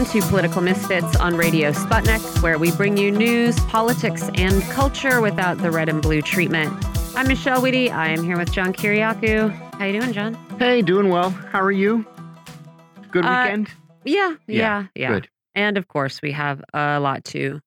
Welcome to Political Misfits on Radio Sputnik, where we bring you news, politics, and culture without the red and blue treatment. I'm Michelle Witte. I am here with John Kiriakou. How you doing, John? Hey, doing well. How are you? Good Uh, weekend? Yeah, yeah, yeah. Good. And of course, we have a lot to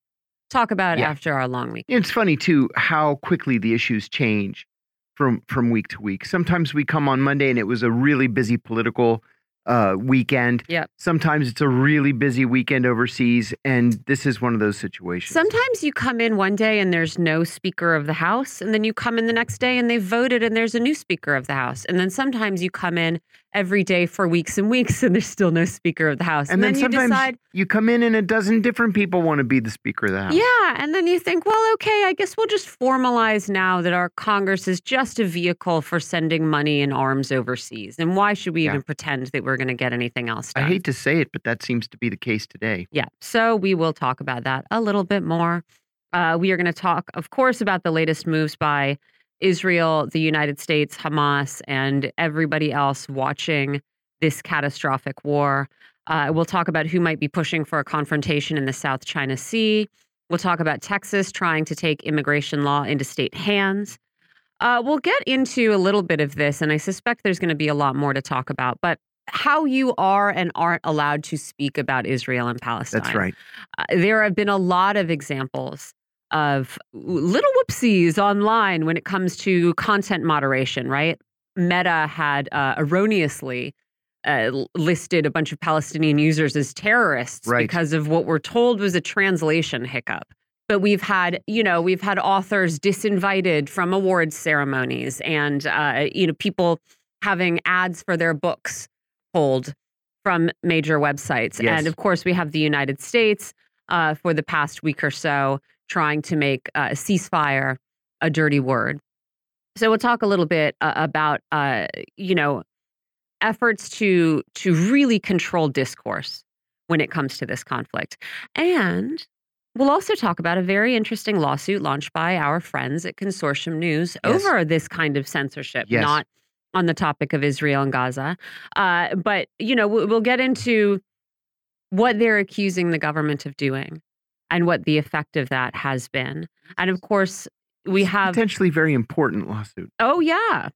talk about Yeah. after our long week. It's funny too how quickly the issues change from from week to week. Sometimes we come on Monday and it was a really busy political uh, weekend. Yeah. Sometimes it's a really busy weekend overseas, and this is one of those situations. Sometimes you come in one day and there's no Speaker of the House, and then you come in the next day and they've voted and there's a new Speaker of the House. And then sometimes you come in every day for weeks and weeks and there's still no Speaker of the House. and then, you sometimes decide, you come in and a dozen different people want to be the Speaker of the House. yeah. And then you think, well, okay, I guess we'll just formalize now that our Congress is just a vehicle for sending money and arms overseas. And why should we Yeah. even pretend that we're going to get anything else done? I hate to say it, but that seems to be the case today. Yeah. So we will talk about that a little bit more. Uh, we are going to talk, of course, about the latest moves by Israel, the United States, Hamas, and everybody else watching this catastrophic war. Uh, we'll talk about who might be pushing for a confrontation in the South China Sea. We'll talk about Texas trying to take immigration law into state hands. Uh, we'll get into a little bit of this, and I suspect there's going to be a lot more to talk about. But how you are and aren't allowed to speak about Israel and Palestine. That's right. Uh, there have been a lot of examples of little whoopsies online when it comes to content moderation, right? Meta had uh, erroneously uh, listed a bunch of Palestinian users as terrorists Right. because of what we're told was a translation hiccup. But we've had, you know, we've had authors disinvited from awards ceremonies and, uh, you know, people having ads for their books pulled from major websites. Yes. And of course, we have the United States uh, for the past week or so trying to make uh, a ceasefire a dirty word. So we'll talk a little bit uh, about, uh, you know, efforts to to really control discourse when it comes to this conflict, and we'll also talk about a very interesting lawsuit launched by our friends at Consortium News Yes. over this kind of censorship, Yes. not on the topic of Israel and Gaza. Uh, but you know, we- we'll get into what they're accusing the government of doing and what the effect of that has been. And of course, we have Potentially very important lawsuit. Oh, yeah.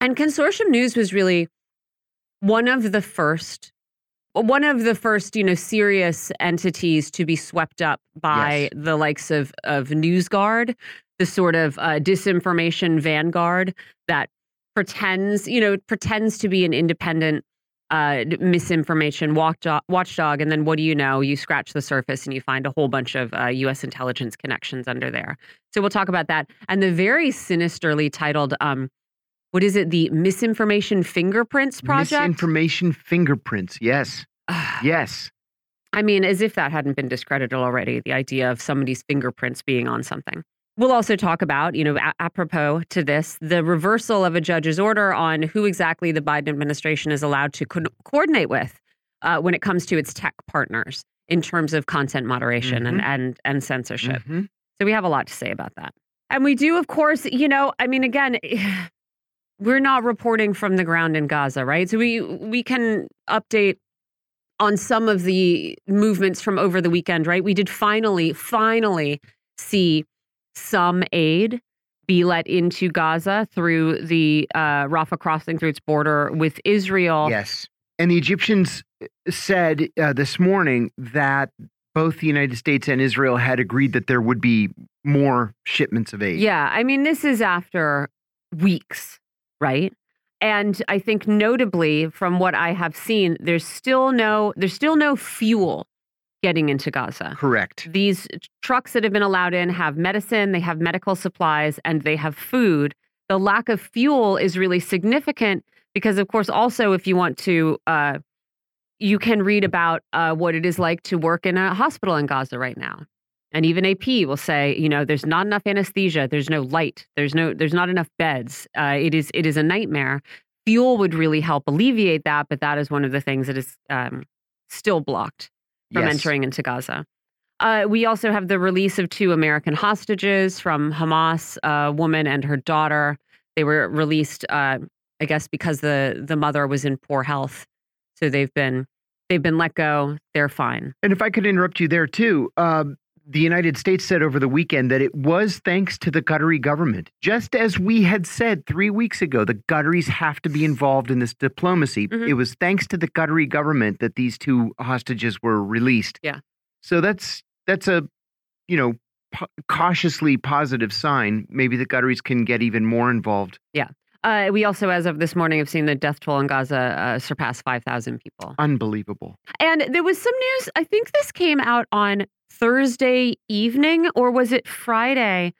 And Consortium News was really one of the first one of the first, you know, serious entities to be swept up by Yes. the likes of of NewsGuard, the sort of uh, disinformation vanguard that pretends, you know, pretends to be an independent uh, misinformation watchdog, watchdog, and then what do you know? You scratch the surface and you find a whole bunch of uh, U.S. intelligence connections under there. So we'll talk about that. And the very sinisterly titled, um, what is it? The Misinformation Fingerprints Project? Misinformation fingerprints. Yes. Yes. I mean, as if that hadn't been discredited already, the idea of somebody's fingerprints being on something. We'll also talk about, you know, a- apropos to this, the reversal of a judge's order on who exactly the Biden administration is allowed to co- coordinate with uh, when it comes to its tech partners in terms of content moderation and, and and censorship. Mhm. So we have a lot to say about that. And we do, of course, you know, I mean, again, we're not reporting from the ground in Gaza, right? So we we can update on some of the movements from over the weekend, right? We did finally, finally see some aid be let into Gaza through the uh, Rafah crossing through its border with Israel. Yes. And the Egyptians uh, said uh, this morning that both the United States and Israel had agreed that there would be more shipments of aid. Yeah, I mean, this is after weeks, right? And I think notably from what I have seen, there's still no there's still no fuel getting into Gaza. Correct. These trucks that have been allowed in have medicine, they have medical supplies, and they have food. The lack of fuel is really significant because, of course, also if you want to, uh, you can read about uh, what it is like to work in a hospital in Gaza right now. And even AP will say, you know, there's not enough anesthesia, there's no light, there's no, there's not enough beds. Uh, it is, it is a nightmare. Fuel would really help alleviate that, but that is one of the things that is um, still blocked from Yes. entering into Gaza. Uh, we also have the release of two American hostages from Hamas, a woman and her daughter. They were released, uh, I guess, because the the mother was in poor health. So they've been They've been let go. They're fine. And if I could interrupt you there too, uh, the United States said over the weekend that it was thanks to the Qatari government. Just as we had said three weeks ago, the Qataris have to be involved in this diplomacy. Mhm. It was thanks to the Qatari government that these two hostages were released. Yeah. So that's that's a you know po- cautiously positive sign. Maybe the Qataris can get even more involved. Yeah. Uh, we also, as of this morning, have seen the death toll in Gaza uh, surpass 5,000 people. Unbelievable. And there was some news. I think this came out on Thursday evening, or was it Friday,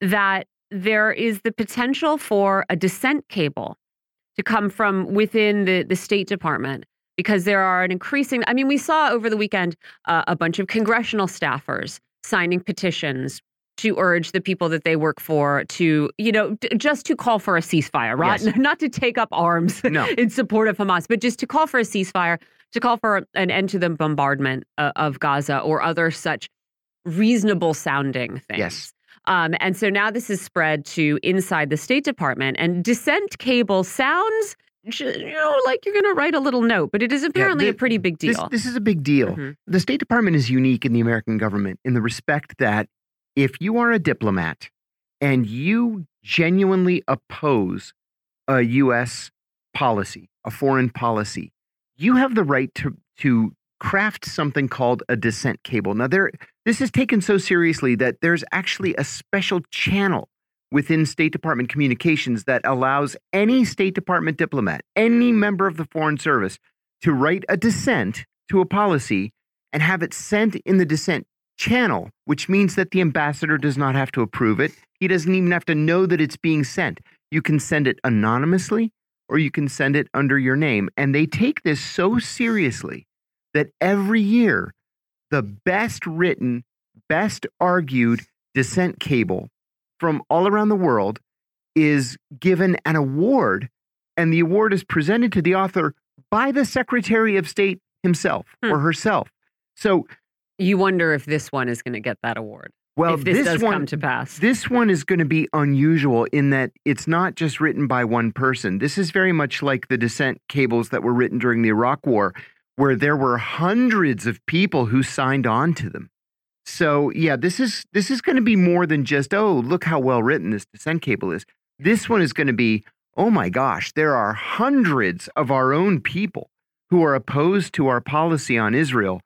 that there is the potential for a dissent cable to come from within the, the State Department because there are an increasing. I mean, we saw over the weekend uh, a bunch of congressional staffers signing petitions to urge the people that they work for to, you know, just to call for a ceasefire, right? Yes. Not to take up arms No. in support of Hamas, but just to call for a ceasefire, to call for an end to the bombardment uh, of Gaza or other such reasonable sounding things. Yes. Um, and so now this is spread to inside the State Department, and dissent cable sounds, you know, like you're going to write a little note, but it is apparently the- a pretty big deal. this is a big deal. Mhm. The State Department is unique in the American government in the respect that if you are a diplomat and you genuinely oppose a U.S. policy, a foreign policy, you have the right to to craft something called a dissent cable. Now, there this is taken so seriously that there's actually a special channel within State Department communications that allows any State Department diplomat, any member of the Foreign Service, to write a dissent to a policy and have it sent in the dissent channel, which means that the ambassador does not have to approve it. He doesn't even have to know that it's being sent. You can send it anonymously or you can send it under your name. And they take this so seriously that every year, the best written, best argued dissent cable from all around the world is given an award, and the award is presented to the author by the Secretary of State himself Hmm. or herself. So, you wonder if this one is going to get that award. Well, if this, this one, come to pass. this one is going to be unusual in that it's not just written by one person. This is very much like the dissent cables that were written during the Iraq War, where there were hundreds of people who signed on to them. So yeah, this is this is going to be more than just oh look how well written this dissent cable is. This one is going to be oh my gosh, there are hundreds of our own people who are opposed to our policy on Israel.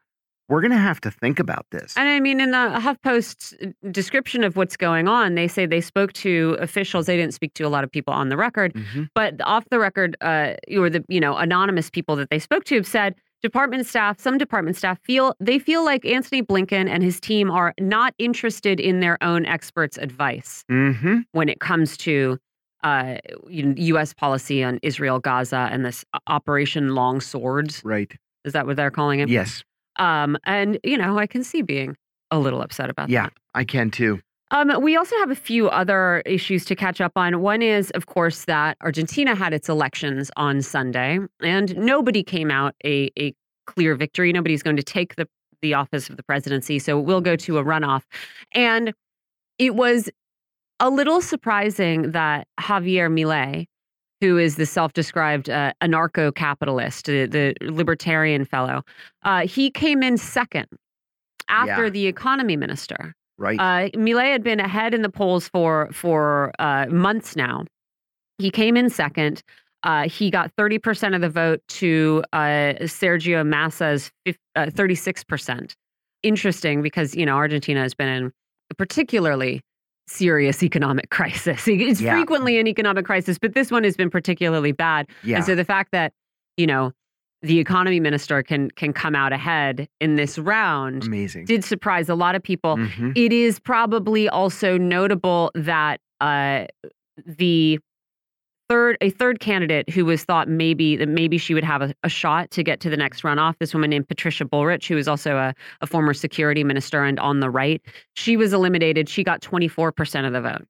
We're going to have to think about this. And I mean, in the HuffPost's description of what's going on, they say they spoke to officials. They didn't speak to a lot of people on the record, Mhm. but off the record, uh, or the you know anonymous people that they spoke to have said department staff, some department staff feel they feel like Antony Blinken and his team are not interested in their own experts' advice Mhm. when it comes to uh, U.S. policy on Israel, Gaza, and this Operation Long Swords. Right. Is that what they're calling it? Yes. Um, and you know, I can see being a little upset about that. Yeah, I can too. Um, we also have a few other issues to catch up on. One is, of course, that Argentina had its elections on Sunday, and nobody came out a, a clear victory. Nobody's going to take the, the office of the presidency, so we'll go to a runoff. And it was a little surprising that Javier Milei, who is the self-described uh, anarcho-capitalist, the, the libertarian fellow, uh, he came in second after Yeah. the economy minister. Right. Uh, Milei had been ahead in the polls for for uh, months now. He came in second. Uh, he got 30% of the vote to uh, Sergio Massa's fif- uh, 36%. Interesting because, you know, Argentina has been in particularly serious economic crisis. It's Yeah. frequently an economic crisis, but this one has been particularly bad. yeah. And so the fact that, you know, the economy minister can can come out ahead in this round Amazing. did surprise a lot of people. Mhm. It is probably also notable that uh, the third a third candidate who was thought maybe that maybe she would have a, a shot to get to the next runoff. This woman named Patricia Bullrich, who is also a, a former security minister and on the right, she was eliminated. She got twenty four percent of the vote.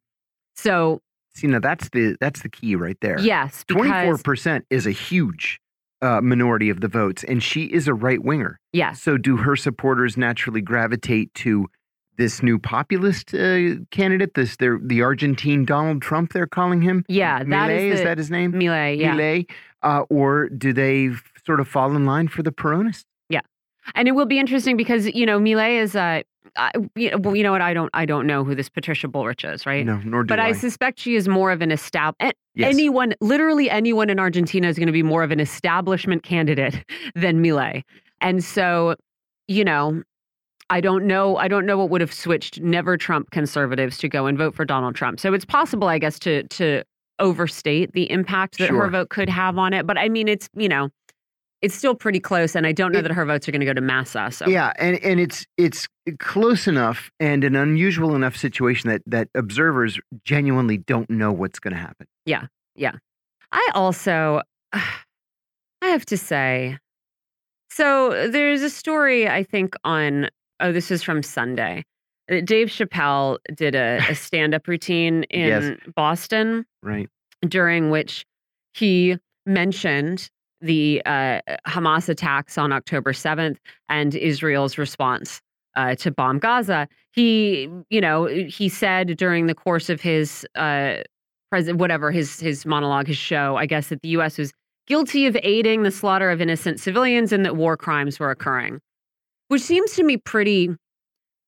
So See, now that's the that's the key right there. yes, 24 percent is a huge uh, minority of the votes, and she is a right winger. yes, So, do her supporters naturally gravitate to this new populist uh, candidate? This they're the Argentine Donald Trump? They're calling him. yeah, that Milei, is, the, that his name? Milei, yeah. Milei, uh, or do they sort of fall in line for the Peronists? Yeah, and it will be interesting because, you know, Milei is uh, uh you know, you know what? I don't I don't know who this Patricia Bullrich is, right? No, nor do But I, I. suspect she is more of an estab Yes. anyone literally anyone in Argentina is going to be more of an establishment candidate than Milei. And so, you know, I don't know I don't know what would have switched never Trump conservatives to go and vote for Donald Trump. So it's possible I guess to to overstate the impact that her vote could have on it, but I mean it's, you know, it's still pretty close and I don't know It- that her votes are going to go to Massa. So Yeah, and and it's it's close enough and an unusual enough situation that that observers genuinely don't know what's going to happen. Yeah, yeah. I also, I have to say, so there's a story I think on, oh, this is from Sunday. Uh, Dave Chappelle did a, a stand up routine in Yes. Boston Right. during which he mentioned the uh, Hamas attacks on October 7th and Israel's response uh, to bomb Gaza. He, you know, he said during the course of his uh, president, whatever his his monologue, his show, I guess that the U.S. was guilty of aiding the slaughter of innocent civilians and that war crimes were occurring, which seems to me pretty,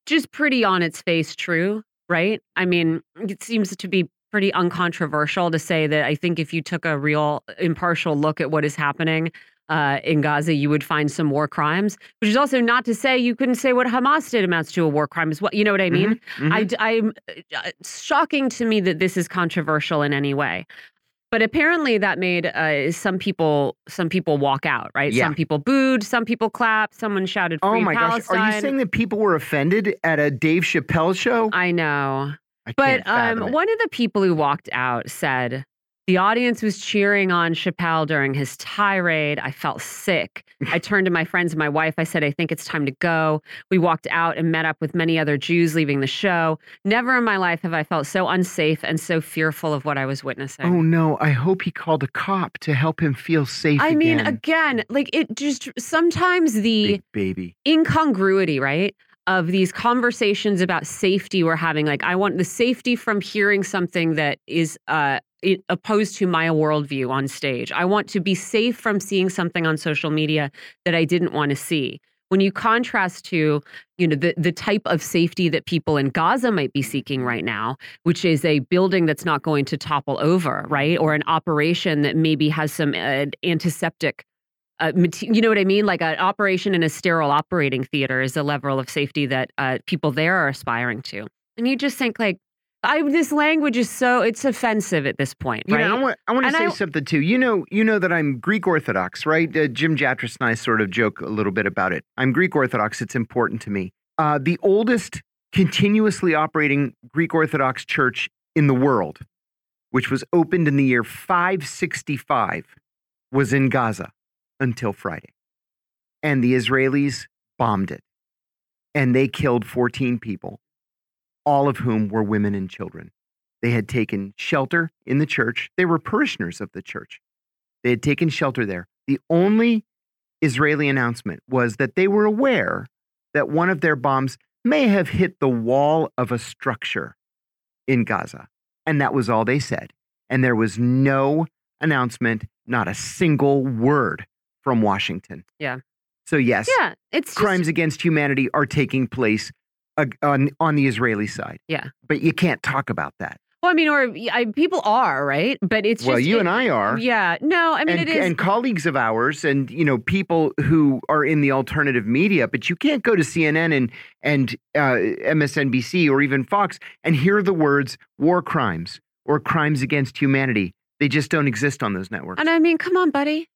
just pretty on its face true, right? I mean, it seems to be pretty uncontroversial to say that I think if you took a real impartial look at what is happening uh, in Gaza, you would find some war crimes, which is also not to say you couldn't say what Hamas did amounts to a war crime as well. You know what I mean? Mhm, I, mhm. d- I'm uh, shocking to me that this is controversial in any way. But apparently that made uh, some people some people walk out, right? Yeah. Some people booed, some people clapped, someone shouted Oh my Palestine. gosh, are you saying that people were offended at a Dave Chappelle show? I know. I But um, one of the people who walked out said the audience was cheering on Chappelle during his tirade. I felt sick. I turned to my friends and my wife. I said, I think it's time to go. We walked out and met up with many other Jews leaving the show. Never in my life have I felt so unsafe and so fearful of what I was witnessing. Oh no, I hope he called a cop to help him feel safe I mean, again. again, like it just sometimes the Big baby. incongruity, right? Of these conversations about safety we're having. Like, I want the safety from hearing something that is uh, opposed to my worldview on stage. I want to be safe from seeing something on social media that I didn't want to see. When you contrast to, you know, the the type of safety that people in Gaza might be seeking right now, which is a building that's not going to topple over, right, or an operation that maybe has some uh, antiseptic uh, you know what I mean? Like an operation in a sterile operating theater is a level of safety that uh, people there are aspiring to. And you just think like, I this language is so it's offensive at this point, You right? know, I want I want to And say I- something too. You know, you know that I'm Greek Orthodox, right? Uh, Jim Jatras and I sort of joke a little bit about it. I'm Greek Orthodox. It's important to me. Uh, the oldest continuously operating Greek Orthodox church in the world, which was opened in the year 565, was in Gaza until Friday, and the Israelis bombed it, and they killed 14 people, all of whom were women and children. They had taken shelter in the church. They were parishioners of the church. They had taken shelter there. The only Israeli announcement was that they were aware that one of their bombs may have hit the wall of a structure in Gaza. And that was all they said. And there was no announcement, not a single word from Washington. Yeah. So, yes, yeah, it's just, crimes against humanity are taking place uh, on, on the Israeli side. Yeah. But you can't talk about that. Well, I mean, or I, people are right, but it's well, you it- and I are. Yeah, no, I mean and, it is. and colleagues of ours and you know people who are in the alternative media but you can't go to cnn and and uh, msnbc or even fox and hear the words war crimes or crimes against humanity they just don't exist on those networks and I mean, come on, buddy,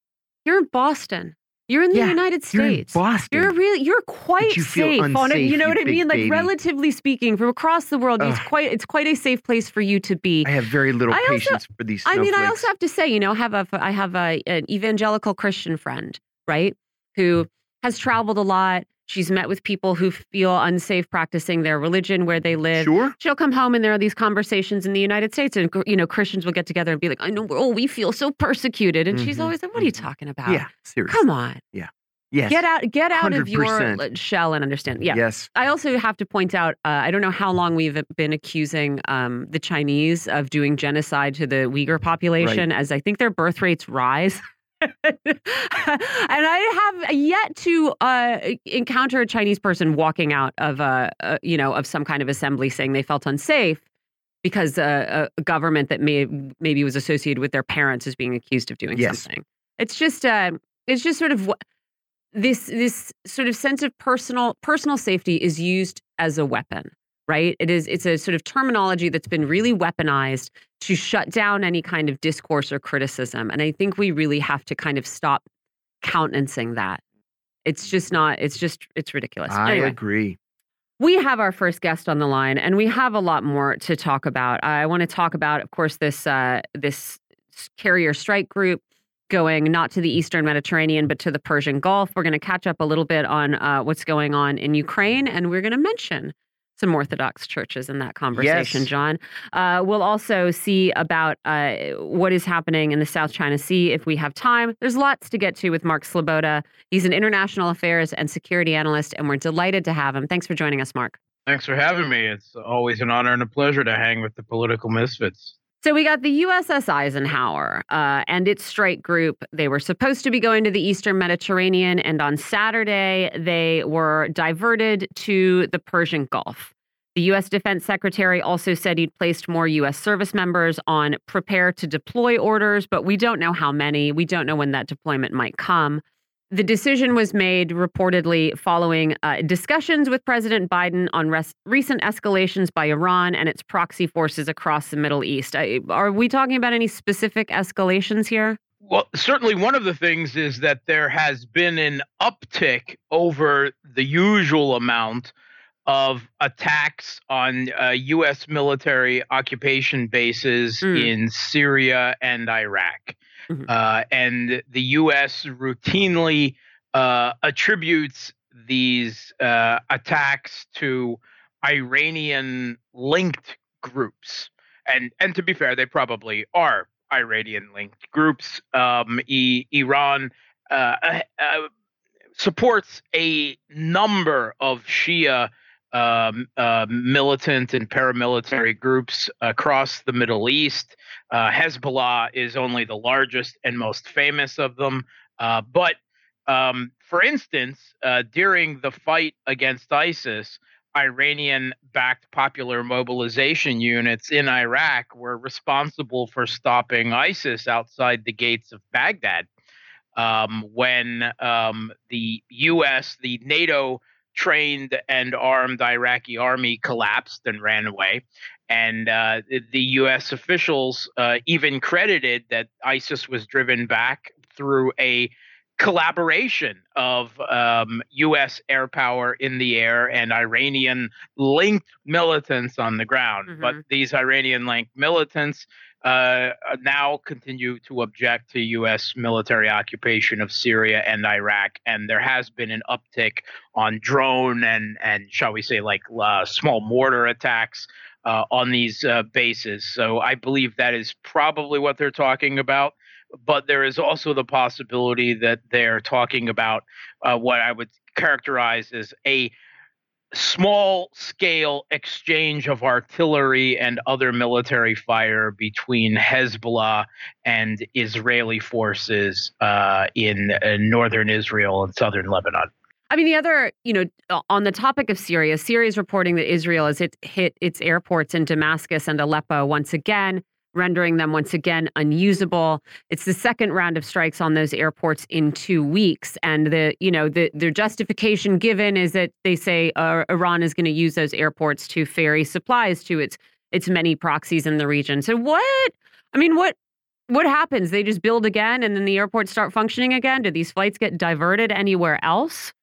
you're in Boston. You're in the Yeah, United you're in States. boston You're really, you're quite you safe on it. You unsafe, know what I mean? Like baby. relatively speaking, from across the world, it's quite, it's quite a safe place for you to be. i have very little I also- patience for these I mean, I also have to say, you know, have a, I have a, an evangelical Christian friend, right, who mm. has traveled a lot. She's met with people who feel unsafe practicing their religion where they live. sure She'll come home and there are these conversations in the United States, and you know, Christians will get together and be like, "I know, oh, we feel so persecuted," and she's Mhm, always like, "What are you mhm. talking about? yeah seriously Come on, Yeah." yes get out, get out of your 100%. shell and understand." Yeah, yes I also have to point out, uh, I don't know how long we've been accusing um, the Chinese of doing genocide to the Uyghur population, as I think their birth rates rise and I have yet to uh, encounter a Chinese person walking out of a, a, you know of some kind of assembly saying they felt unsafe because uh, a government that may maybe was associated with their parents is being accused of doing Yes. something. It's just uh, it's just sort of this this sort of sense of personal personal safety is used as a weapon, right? It is it's a sort of terminology that's been really weaponized to shut down any kind of discourse or criticism. And I think we really have to kind of stop countenancing that. It's just not, it's just, it's ridiculous. I anyway, agree. we have our first guest on the line and we have a lot more to talk about. I want to talk about, of course, this uh, this carrier strike group going not to the Eastern Mediterranean, but to the Persian Gulf. We're going to catch up a little bit on uh, what's going on in Ukraine, and we're going to mention some Orthodox churches in that conversation, Yes. John. Uh, we'll also see about uh, what is happening in the South China Sea if we have time. There's lots to get to with Mark Sleboda. He's an international affairs and security analyst, and we're delighted to have him. Thanks for joining us, Mark. Thanks for having me. It's always an honor and a pleasure to hang with the political misfits. So we got the USS Eisenhower uh, and its strike group. They were supposed to be going to the Eastern Mediterranean, and on Saturday they were diverted to the Persian Gulf. The U.S. Defense Secretary also said he'd placed more U.S. service members on prepare to deploy orders, but we don't know how many. We don't know when that deployment might come. The decision was made reportedly following uh, discussions with President Biden on recent escalations by Iran and its proxy forces across the Middle East. Uh, are we talking about any specific escalations here? Well, certainly one of the things is that there has been an uptick over the usual amount of attacks on uh, U.S. military occupation bases Mm. in Syria and Iraq. Mhm. Uh, and the U.S. routinely uh, attributes these uh, attacks to Iranian linked groups. And, and to be fair, they probably are Iranian linked groups. Um, I- Iran uh, uh, uh, supports a number of Shia um, uh, militant and paramilitary groups across the Middle East. Uh, Hezbollah is only the largest and most famous of them. Uh, but um, for instance, uh, during the fight against ISIS, Iranian backed popular mobilization units in Iraq were responsible for stopping ISIS outside the gates of Baghdad. Um, when um, the U.S., the NATO trained and armed Iraqi army collapsed and ran away. And uh, the- the U.S. officials uh, even credited that ISIS was driven back through a collaboration of um, U.S. air power in the air and Iranian linked militants on the ground. But Mhm. these Iranian linked militants uh, now continue to object to U.S. military occupation of Syria and Iraq, and there has been an uptick on drone and and shall we say like uh, small mortar attacks uh, on these uh, bases. So I believe that is probably what they're talking about. But there is also the possibility that they're talking about uh, what I would characterize as a small scale exchange of artillery and other military fire between Hezbollah and Israeli forces uh, in, uh, northern Israel and southern Lebanon. I mean, the other, you know, on the topic of Syria, Syria is reporting that Israel has hit, hit its airports in Damascus and Aleppo once again, rendering them once again unusable. It's the second round of strikes on those airports in two weeks, and the, you know, the the justification given is that they say uh, Iran is going to use those airports to ferry supplies to its its many proxies in the region. So what? I mean, what? What happens? They just build again, and then the airports start functioning again. Do these flights get diverted anywhere else?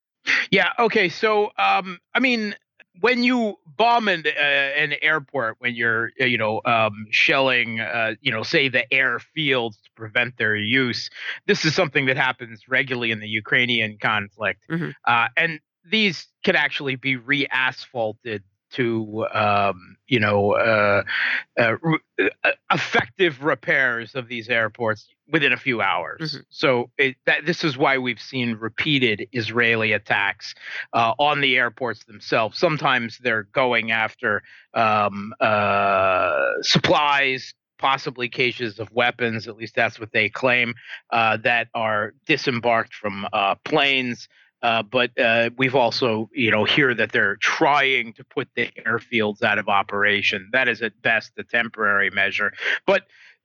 Yeah. Okay. So, um, I mean, when you bomb an, uh, an airport, when you're, uh, you know, um, shelling, uh, you know, say the airfields to prevent their use, this is something that happens regularly in the Ukrainian conflict, Mhm. uh, and these can actually be re-asphalted to, um, you know, uh, uh, re- uh, effective repairs of these airports within a few hours. Mhm. So it, that this is why we've seen repeated Israeli attacks uh, on the airports themselves. Sometimes they're going after um, uh, supplies possibly cases of weapons. At least that's what they claim uh, that are disembarked from uh, planes. Uh, but uh, we've also, you know, hear that they're trying to put the airfields out of operation. That is at best a temporary measure. But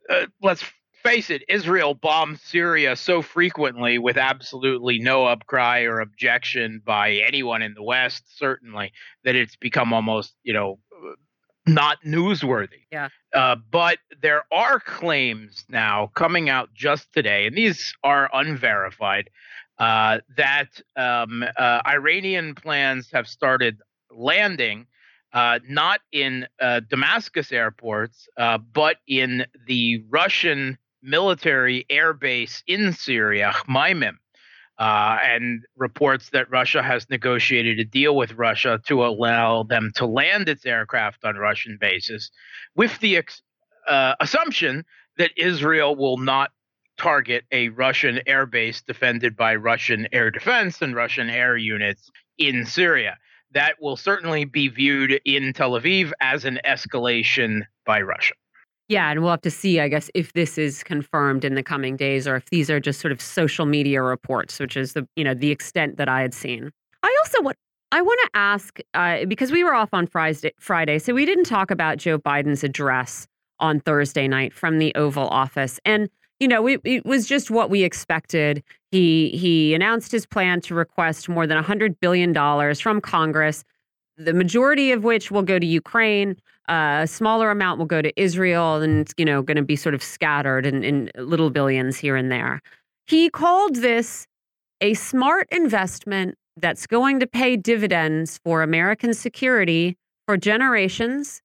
uh, let's face it, Israel bombs Syria so frequently with absolutely no upcry or objection by anyone in the West, certainly, that it's become almost, you know, not newsworthy. Yeah. Uh, but there are claims now coming out just today, and these are unverified, uh, that um, uh, Iranian plans have started landing uh, not in uh, Damascus airports, uh, but in the Russian military airbase in Syria, Hmeimim. Uh, and reports that Russia has negotiated a deal with Russia to allow them to land its aircraft on Russian bases, with the ex- assumption that Israel will not target a Russian airbase defended by Russian air defense and Russian air units in Syria. That will certainly be viewed in Tel Aviv as an escalation by Russia. Yeah, and we'll have to see, I guess, if this is confirmed in the coming days or if these are just sort of social media reports, which is the you know the extent that I had seen. I also want I want to ask uh, because we were off on Friday, Friday, so we didn't talk about Joe Biden's address on Thursday night from the Oval Office, and you know it, it was just what we expected. He he announced his plan to request more than hundred billion dollars from Congress, the majority of which will go to Ukraine. Uh, a smaller amount will go to Israel, and it's you know going to be sort of scattered in, in little billions here and there. He called this a smart investment that's going to pay dividends for American security for generations,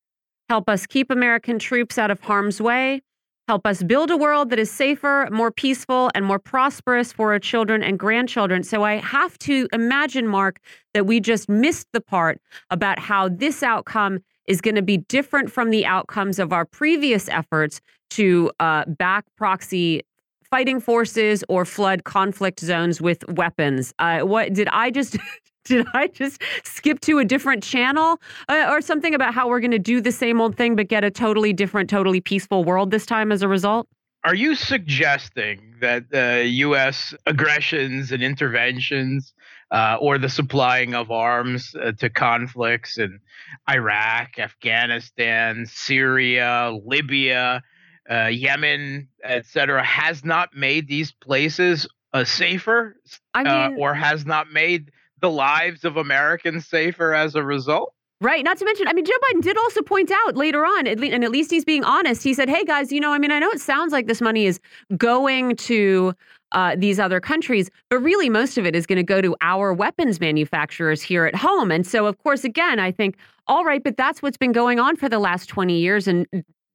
help us keep American troops out of harm's way, help us build a world that is safer, more peaceful, and more prosperous for our children and grandchildren. So I have to imagine, Mark, that we just missed the part about how this outcome is going to be different from the outcomes of our previous efforts to uh, back proxy fighting forces or flood conflict zones with weapons. Uh, what did I just? Did I just skip to a different channel uh, or something about how we're going to do the same old thing but get a totally different, totally peaceful world this time as a result? Are you suggesting that uh, U.S. aggressions and interventions uh, or the supplying of arms uh, to conflicts in Iraq, Afghanistan, Syria, Libya, uh, Yemen, etc., has not made these places uh, safer, I mean, or has not made the lives of Americans safer as a result? Right. Not to mention, I mean, Joe Biden did also point out later on, and at least he's being honest. He said, hey, guys, you know, I mean, I know it sounds like this money is going to uh, these other countries, but really most of it is going to go to our weapons manufacturers here at home. And so, of course, again, I think, all right, but that's what's been going on for the last 20 years. And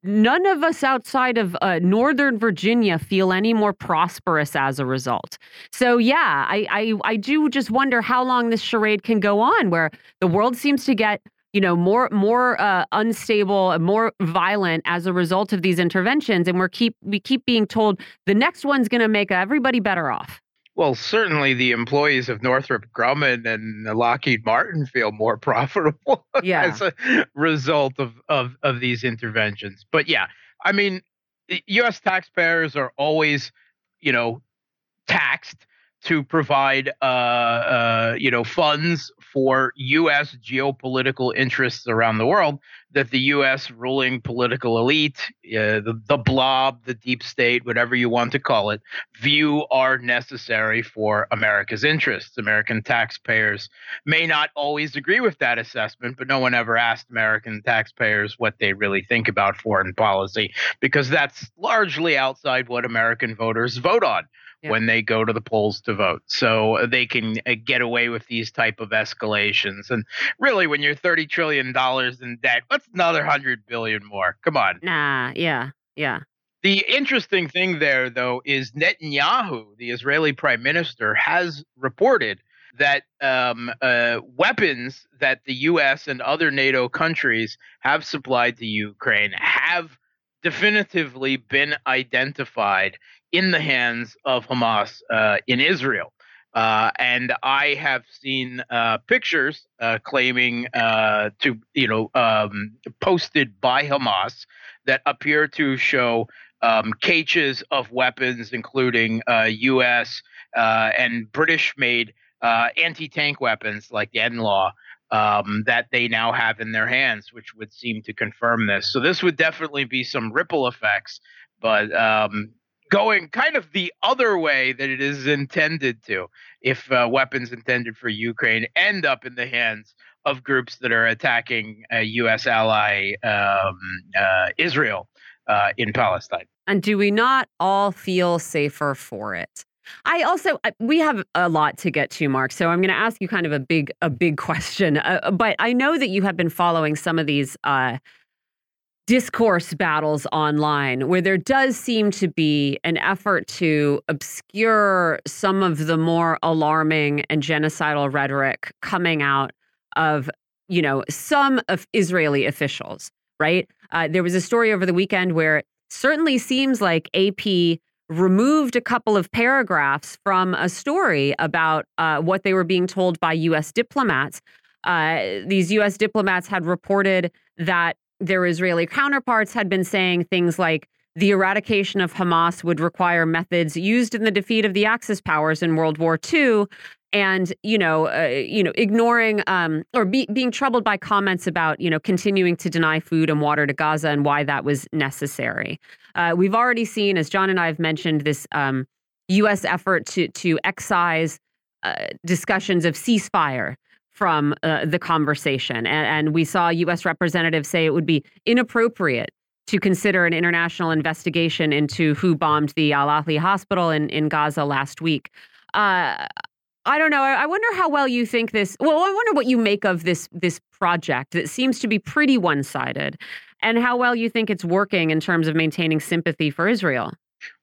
none of us outside of uh, Northern Virginia feel any more prosperous as a result. So yeah, I, I I do just wonder how long this charade can go on, where the world seems to get you know more more uh, unstable, more violent as a result of these interventions, and we're keep we keep being told the next one's going to make everybody better off. Well, certainly the employees of Northrop Grumman and Lockheed Martin feel more profitable Yeah. as a result of, of, of these interventions. But yeah, I mean, U.S. taxpayers are always, you know, taxed to provide, uh, uh, you know, funds for U.S. geopolitical interests around the world that the U.S. ruling political elite, uh, the, the blob, the deep state, whatever you want to call it, view are necessary for America's interests. American taxpayers may not always agree with that assessment, but no one ever asked American taxpayers what they really think about foreign policy because that's largely outside what American voters vote on Yeah. when they go to the polls to vote. So uh, they can uh, get away with these type of escalations. And really, when you're 30 trillion dollars in debt, what's another hundred billion more? Come on. Nah, yeah, yeah. The interesting thing there, though, is Netanyahu, the Israeli prime minister, has reported that um, uh, weapons that the U.S. and other NATO countries have supplied to Ukraine have definitively been identified in the hands of Hamas uh, in Israel. Uh, and I have seen uh, pictures uh, claiming uh, to, you know, um, posted by Hamas that appear to show um, caches of weapons, including U.S. Uh, and British-made anti-tank weapons like the NLAW um, that they now have in their hands, which would seem to confirm this. So this would definitely be some ripple effects, but um, going kind of the other way that it is intended to, if uh, weapons intended for Ukraine end up in the hands of groups that are attacking a U.S. ally, um, uh, Israel, uh, in Palestine. And do we not all feel safer for it? I also we have a lot to get to, Mark. So I'm going to ask you kind of a big a big question. Uh, but I know that you have been following some of these uh, discourse battles online, where there does seem to be an effort to obscure some of the more alarming and genocidal rhetoric coming out of you know some of Israeli officials. Right? Uh, there was a story over the weekend where it certainly seems like AP removed a couple of paragraphs from a story about uh, what they were being told by U.S. diplomats. Uh, these U.S. diplomats had reported that their Israeli counterparts had been saying things like the eradication of Hamas would require methods used in the defeat of the Axis powers in World War II, and you know, uh, you know, ignoring um, or be, being troubled by comments about you know continuing to deny food and water to Gaza and why that was necessary. Uh, we've already seen, as John and I have mentioned, this um, U.S. effort to to excise uh, discussions of ceasefire from uh, the conversation, and, and we saw U.S. representatives say it would be inappropriate to consider an international investigation into who bombed the Al Ahli hospital in, in Gaza last week. Uh, I don't know. I wonder how well you think this. Well, I wonder what you make of this this project that seems to be pretty one sided, and how well you think it's working in terms of maintaining sympathy for Israel.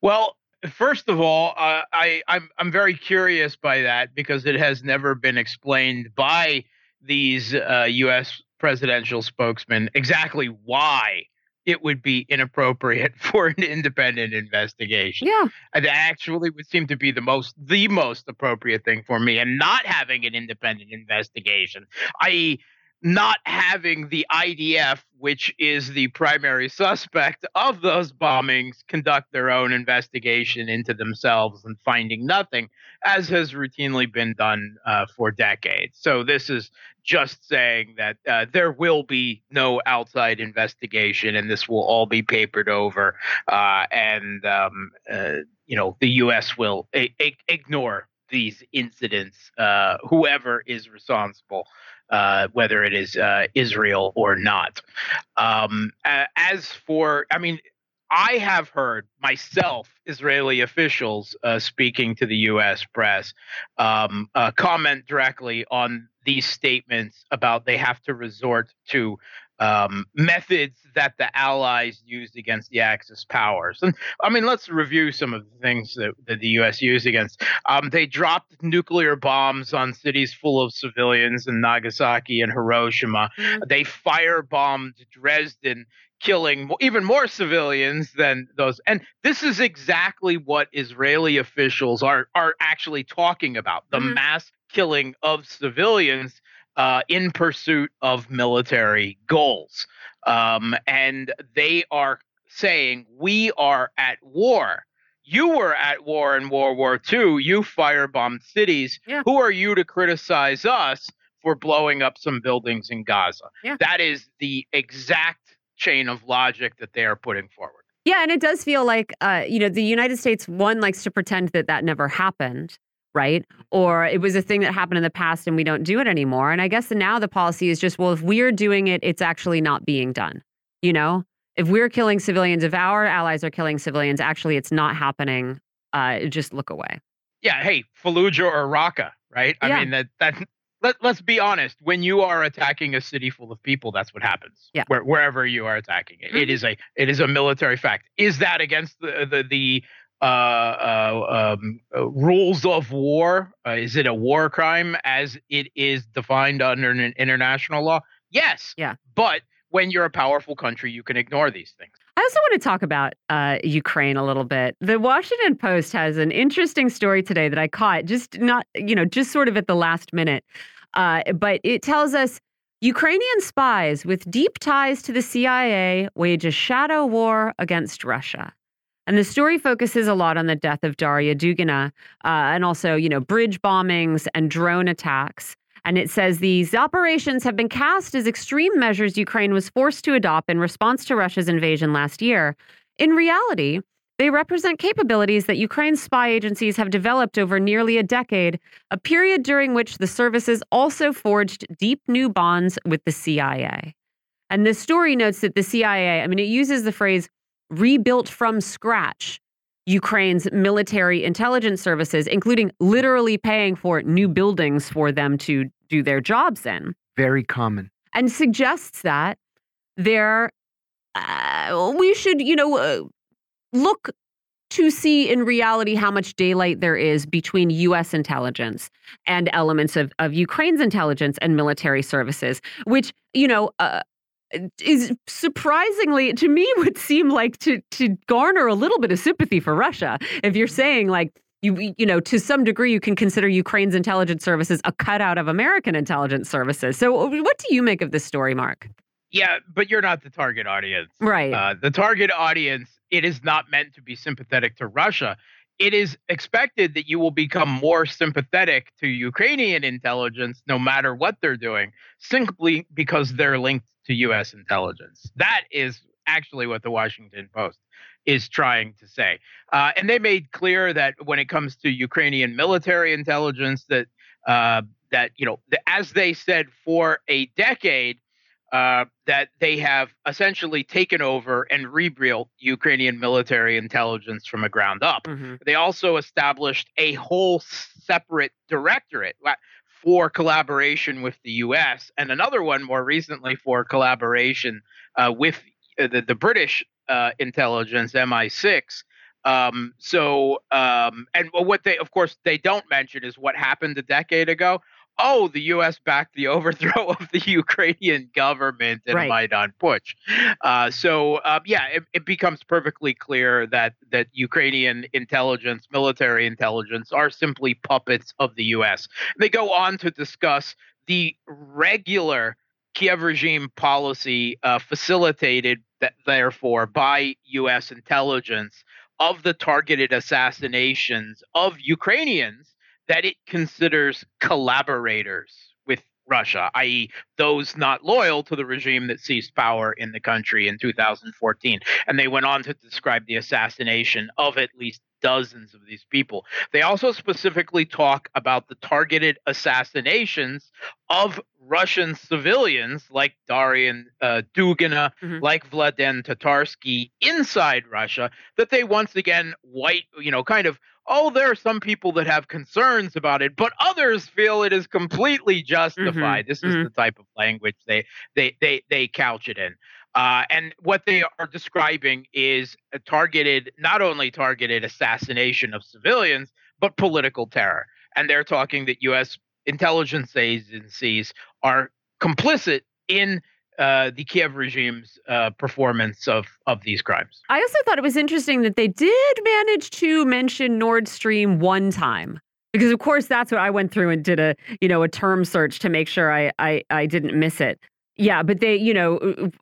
Well, first of all, uh, I I'm I'm very curious by that because it has never been explained by these uh, U.S. presidential spokesmen exactly why it would be inappropriate for an independent investigation. Yeah. That actually would seem to be the most the most appropriate thing for me and not having an independent investigation. I.e not having the IDF, which is the primary suspect of those bombings, conduct their own investigation into themselves and finding nothing, as has routinely been done uh, for decades. So, this is just saying that uh, there will be no outside investigation and this will all be papered over. Uh, and, um, uh, you know, the U.S. will a- a- ignore these incidents, uh, whoever is responsible uh, whether it is uh, Israel or not. Um, as for, I mean, I have heard myself Israeli officials uh, speaking to the U.S. press um, uh, comment directly on these statements about they have to resort to um, methods that the Allies used against the Axis powers. And I mean, let's review some of the things that, that the U.S. used against. Um, they dropped nuclear bombs on cities full of civilians in Nagasaki and Hiroshima. Mm-hmm. They firebombed Dresden killing even more civilians than those and this is exactly what israeli officials are are actually talking about the mm-hmm. mass killing of civilians uh, in pursuit of military goals. Um, and they are saying, We are at war. You were at war in World War II. You firebombed cities. Yeah. Who are you to criticize us for blowing up some buildings in Gaza? Yeah. That is the exact chain of logic that they are putting forward. Yeah, and it does feel like, uh, you know, the United States, one likes to pretend that that never happened right? Or it was a thing that happened in the past and we don't do it anymore. And I guess now the policy is just, well, if we're doing it, it's actually not being done. You know, if we're killing civilians, if our allies are killing civilians, actually it's not happening. Uh, just look away. Yeah. Hey, Fallujah or Raqqa, right? I yeah. mean, that, that, let, let's be honest. When you are attacking a city full of people, that's what happens. Yeah. Where, wherever you are attacking it, mm-hmm. it is a it is a military fact. Is that against the the, the uh, uh, um, uh, rules of war? Uh, is it a war crime as it is defined under an international law? Yes. Yeah. But when you're a powerful country, you can ignore these things. I also want to talk about uh, Ukraine a little bit. The Washington Post has an interesting story today that I caught, just not, you know, just sort of at the last minute. Uh, but it tells us Ukrainian spies with deep ties to the CIA wage a shadow war against Russia. And the story focuses a lot on the death of Daria Dugina uh, and also, you know, bridge bombings and drone attacks. And it says these operations have been cast as extreme measures Ukraine was forced to adopt in response to Russia's invasion last year. In reality, they represent capabilities that Ukraine's spy agencies have developed over nearly a decade, a period during which the services also forged deep new bonds with the CIA. And this story notes that the CIA, I mean, it uses the phrase rebuilt from scratch Ukraine's military intelligence services, including literally paying for new buildings for them to do their jobs in. Very common. And suggests that there, uh, we should, you know, uh, look to see in reality how much daylight there is between U.S. intelligence and elements of, of Ukraine's intelligence and military services, which, you know, uh, is surprisingly to me would seem like to to garner a little bit of sympathy for Russia. If you're saying like you you know to some degree you can consider Ukraine's intelligence services a cutout of American intelligence services. So what do you make of this story, Mark? Yeah, but you're not the target audience. Right. Uh, the target audience, it is not meant to be sympathetic to Russia. It is expected that you will become more sympathetic to Ukrainian intelligence no matter what they're doing, simply because they're linked to U.S. intelligence. That is actually what the Washington Post is trying to say. Uh, and they made clear that when it comes to Ukrainian military intelligence, that uh, that you know, as they said for a decade, uh, that they have essentially taken over and rebuilt Ukrainian military intelligence from the ground up. Mm-hmm. They also established a whole separate directorate for collaboration with the U.S. and another one more recently for collaboration uh, with uh, the, the British uh, intelligence, MI6. Um, so, um, and what they, of course, they don't mention is what happened a decade ago. Oh, the U.S. backed the overthrow of the Ukrainian government in right. Maidan Putsch. Uh, so, um, yeah, it, it, becomes perfectly clear that that Ukrainian intelligence, military intelligence, are simply puppets of the U.S. They go on to discuss the regular Kiev regime policy uh, facilitated, that, therefore, by U.S. intelligence of the targeted assassinations of Ukrainians that it considers collaborators with Russia, i.e., those not loyal to the regime that seized power in the country in 2014. And they went on to describe the assassination of at least dozens of these people. They also specifically talk about the targeted assassinations of Russian civilians like Darian uh, Dugina, mm-hmm. like Vladlen Tatarsky inside Russia, that they once again white, you know, kind of oh, there are some people that have concerns about it, but others feel it is completely justified. Mm-hmm. This is mm-hmm. the type of language they they they they couch it in. Uh, and what they are describing is a targeted, not only targeted assassination of civilians, but political terror. And they're talking that U.S. intelligence agencies are complicit in uh, the Kiev regime's uh, performance of of these crimes. I also thought it was interesting that they did manage to mention Nord Stream one time. Because of course that's what I went through and did a you know a term search to make sure I I, I didn't miss it. Yeah, but they, you know,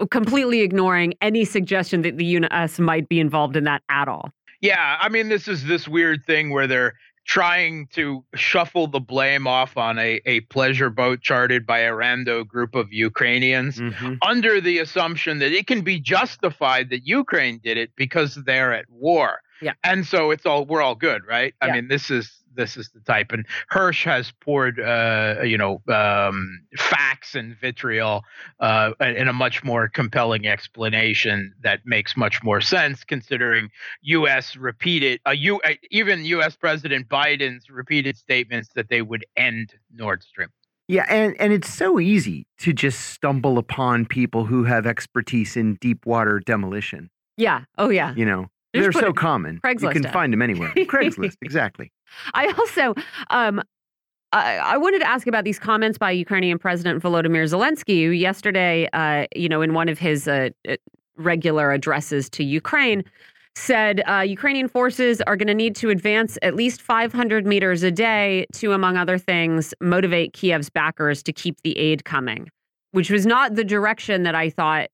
completely ignoring any suggestion that the U.S. might be involved in that at all. Yeah, I mean, this is this weird thing where they're trying to shuffle the blame off on a, a pleasure boat chartered by a rando group of Ukrainians mm-hmm. under the assumption that it can be justified that Ukraine did it because they're at war. Yeah. And so it's all we're all good, right? Yeah. I mean, this is this is the type. And Hersh has poured, uh, you know, um, facts and vitriol uh, in a much more compelling explanation that makes much more sense, considering U.S. repeated, uh, U, uh, even U.S. President Biden's repeated statements that they would end Nord Stream. Yeah, and, and it's so easy to just stumble upon people who have expertise in deep water demolition. Yeah. Oh, yeah. You know, they're so common. Craigslist you can find them anywhere. Craigslist, exactly. I also, um, I, I, wanted to ask about these comments by Ukrainian President Volodymyr Zelensky, who yesterday, uh, you know, in one of his uh, uh regular addresses to Ukraine, said uh, Ukrainian forces are going to need to advance at least 500 meters a day to, among other things, motivate Kiev's backers to keep the aid coming. which was not the direction that I thought.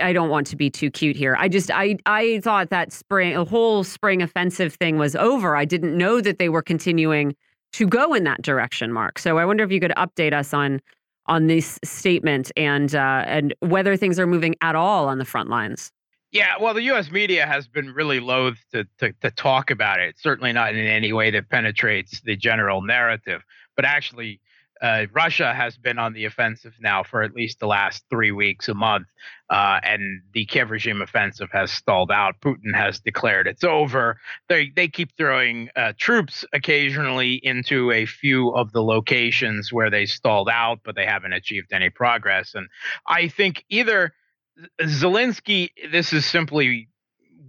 I don't want to be too cute here. I just I I thought that spring a whole spring offensive thing was over. I didn't know that they were continuing to go in that direction, Mark. So I wonder if you could update us on on this statement and uh, and whether things are moving at all on the front lines. Yeah, well, the U.S. media has been really loath to, to, to talk about it. Certainly not in any way that penetrates the general narrative. But actually, uh, Russia has been on the offensive now for at least the last three weeks, a month, uh, and the Kiev regime offensive has stalled out. Putin has declared it's over. They they keep throwing uh, troops occasionally into a few of the locations where they stalled out, but they haven't achieved any progress. And I think either Zelensky, this is simply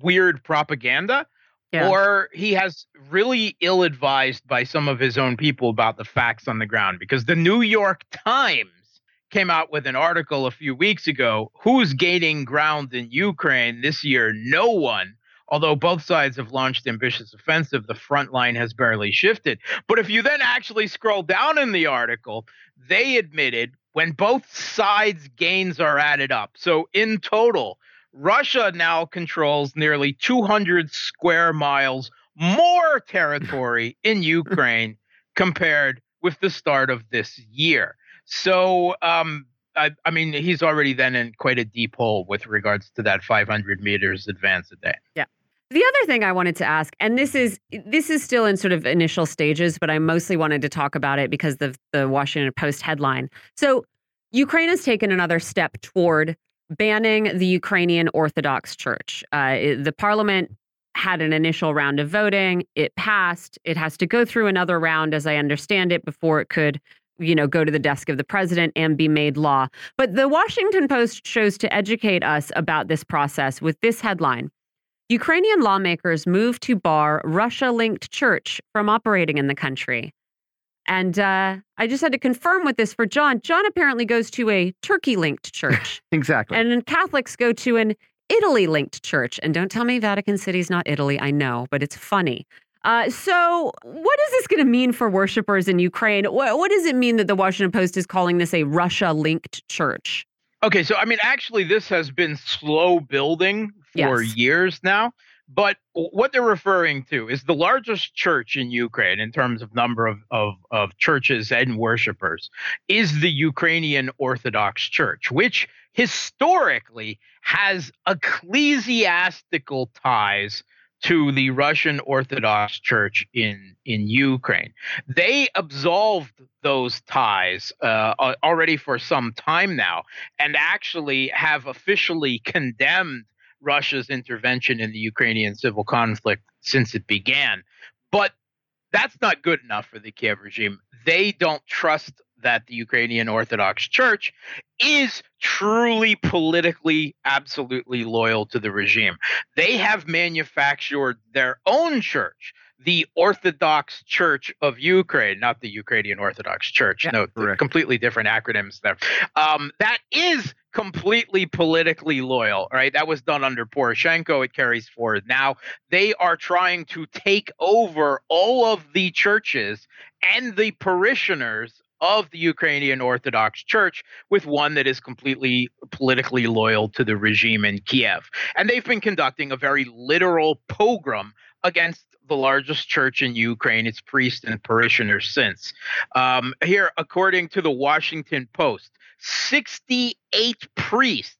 weird propaganda yeah. or he has really ill advised by some of his own people about the facts on the ground because the New York Times came out with an article a few weeks ago who's gaining ground in Ukraine this year? No one. Although both sides have launched ambitious offensive the front line has barely shifted. But if you then actually scroll down in the article they admitted when both sides gains are added up. So in total Russia now controls nearly 200 square miles more territory in Ukraine compared with the start of this year. So, um, I, I, mean, he's already then in quite a deep hole with regards to that 500 meters advance a day. Yeah. The other thing I wanted to ask, and this is this is still in sort of initial stages, but I mostly wanted to talk about it because of the Washington Post headline. So Ukraine has taken another step toward banning the Ukrainian Orthodox Church. Uh, the parliament had an initial round of voting. It passed. It has to go through another round, as I understand it, before it could, you know, go to the desk of the president and be made law. But the Washington Post chose to educate us about this process with this headline. Ukrainian lawmakers move to bar Russia linked church from operating in the country. And uh, I just had to confirm with this for John. John apparently goes to a Turkey linked church. exactly. And Catholics go to an Italy linked church. And don't tell me Vatican City's not Italy. I know, but it's funny. Uh, so, what is this going to mean for worshipers in Ukraine? What, what does it mean that the Washington Post is calling this a Russia linked church? Okay, so I mean, actually, this has been slow building for yes. years now. But what they're referring to is the largest church in Ukraine in terms of number of, of, of churches and worshipers is the Ukrainian Orthodox Church, which historically has ecclesiastical ties to the Russian Orthodox Church in in Ukraine. They absolved those ties uh, already for some time now, and actually have officially condemned Russia's intervention in the Ukrainian civil conflict since it began. But that's not good enough for the Kiev regime. They don't trust that the Ukrainian Orthodox Church is truly politically absolutely loyal to the regime. They have manufactured their own church the Orthodox Church of Ukraine, not the Ukrainian Orthodox Church. Yeah, no, completely different acronyms there. Um, that is completely politically loyal, right? That was done under Poroshenko. It carries forward now. They are trying to take over all of the churches and the parishioners of the Ukrainian Orthodox Church with one that is completely politically loyal to the regime in Kiev. And they've been conducting a very literal pogrom against the largest church in Ukraine, its priests and parishioners since. Um, here, according to the Washington Post, 68 priests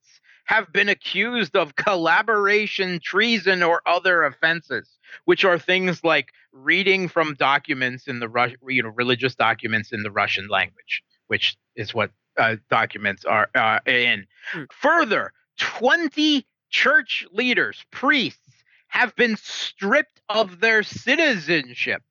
have been accused of collaboration, treason, or other offenses, which are things like reading from documents in the Rus- you know religious documents in the Russian language, which is what uh, documents are uh, in. Mm. Further, 20 church leaders, priests, have been stripped of their citizenship.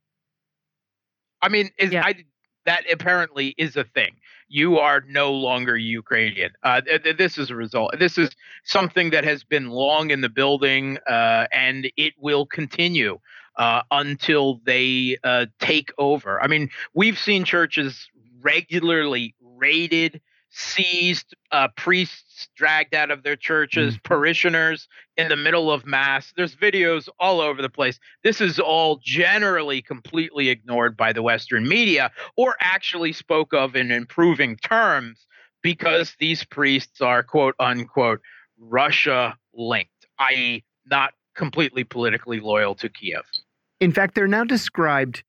I mean, is yeah. I, that apparently is a thing. You are no longer Ukrainian. Uh, th- this is a result. This is something that has been long in the building, uh, and it will continue uh, until they uh, take over. I mean, we've seen churches regularly raided seized, uh, priests dragged out of their churches, mm. parishioners in the middle of mass. There's videos all over the place. This is all generally completely ignored by the Western media or actually spoke of in improving terms because these priests are quote unquote Russia linked, i.e., not completely politically loyal to Kiev. In fact, they're now described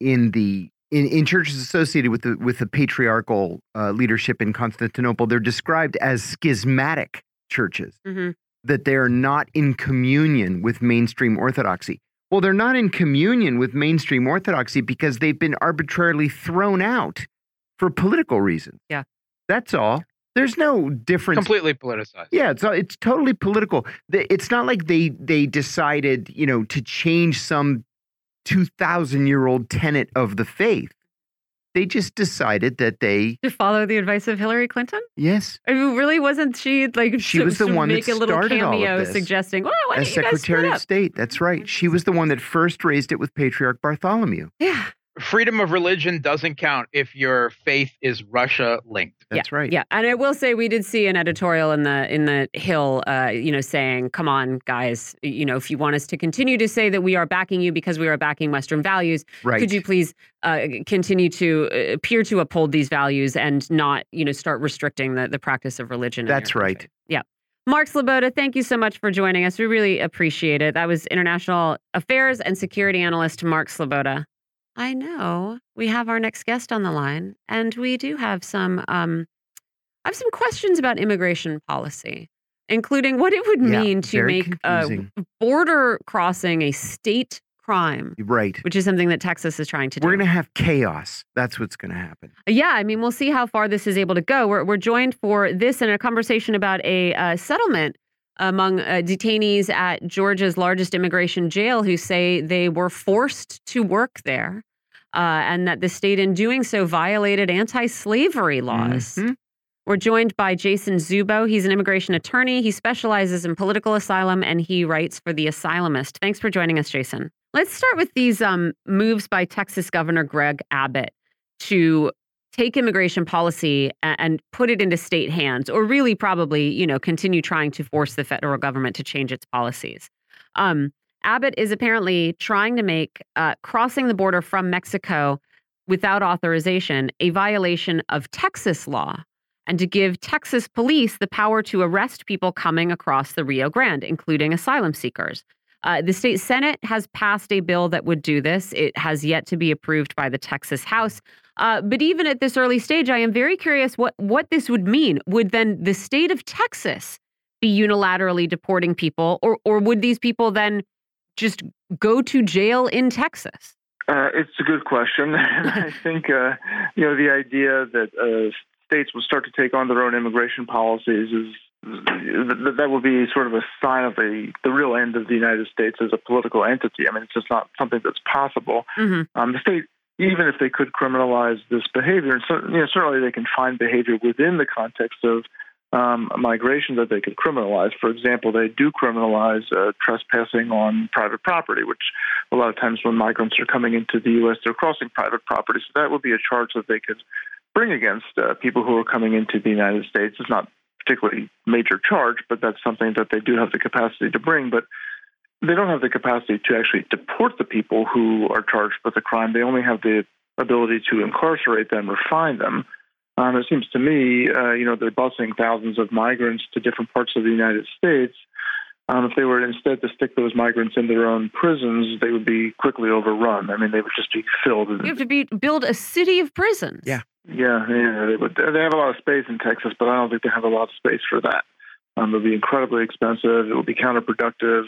in the in, in churches associated with the with the patriarchal uh, leadership in Constantinople. They're described as schismatic churches Mm -hmm. that they're not in communion with mainstream orthodoxy. Well, they're not in communion with mainstream orthodoxy because they've been arbitrarily thrown out for political reasons. Yeah. That's all. There's no difference. Completely politicized. Yeah, it's it's totally political. It's not like they they decided, you know, to change some 2000 year old tenet of the faith. They just decided that they to follow the advice of Hillary Clinton. Yes, I mean, really wasn't she like she was the one make that a little started cameo all of this. suggesting, well, why as don't you guys Secretary of? State. That's right. She was the one that first raised it with Patriarch Bartholomew. Yeah, Freedom of religion doesn't count if your faith is Russia linked. That's right. yeah. And I will say we did see an editorial in the in the Hill, uh, you know, saying, "Come on, guys, you know, if you want us to continue to say that we are backing you because we are backing Western values, Right. could you please uh, continue to uh, appear to uphold these values and not, you know, start restricting the the practice of religion?" That's right. country?" Yeah. Mark Sleboda, thank you so much for joining us. We really appreciate it. That was International Affairs and Security Analyst Mark Sleboda. I know we have our next guest on the line, and we do have some. Um, I have some questions about immigration policy, including what it would Yeah, mean to make confusing. border crossing a state crime, Right. which is something that Texas is trying to do. We're going to have chaos. That's what's going to happen. Yeah, I mean, we'll see how far this is able to go. We're, we're joined for this in a conversation about a uh, settlement among uh, detainees at Georgia's largest immigration jail who say they were forced to work there uh, and that the state, in doing so, violated anti slavery laws. Mhm. We're joined by Jason Dzubow. He's an immigration attorney. He specializes in political asylum and he writes for The Asylumist. Thanks for joining us, Jason. Let's start with these um, moves by Texas Governor Greg Abbott to take immigration policy and put it into state hands, or really probably, you know, continue trying to force the federal government to change its policies. Um, Abbott is apparently trying to make uh, crossing the border from Mexico without authorization a violation of Texas law and to give Texas police the power to arrest people coming across the Rio Grande, including asylum seekers. Uh, the state Senate has passed a bill that would do this. It has yet to be approved by the Texas House. Uh, but even at this early stage, I am very curious what, what this would mean. Would then the state of Texas be unilaterally deporting people, or, or would these people then just go to jail in Texas? Uh, it's a good question. And I think, uh, you know, the idea that uh, states will start to take on their own immigration policies is that that would be sort of a sign of the the real end of the United States as a political entity. I mean, it's just not something that's possible. Mhm. Um, the state, even if they could criminalize this behavior, and so, you know, certainly they can find behavior within the context of um, migration that they could criminalize. For example, they do criminalize uh, trespassing on private property, which a lot of times when migrants are coming into the U.S., they're crossing private property. So that would be a charge that they could bring against uh, people who are coming into the United States. It's not particularly major charge, but that's something that they do have the capacity to bring. But they don't have the capacity to actually deport the people who are charged with a crime. They only have the ability to incarcerate them or fine them. Um, it seems to me, uh, you know, they're busing thousands of migrants to different parts of the United States. Um, if they were instead to stick those migrants in their own prisons, they would be quickly overrun. I mean, they would just be filled. You have to be build a city of prisons. Yeah. Yeah, yeah, they would. They have a lot of space in Texas, but I don't think they have a lot of space for that. Um, it would be incredibly expensive. It would be counterproductive,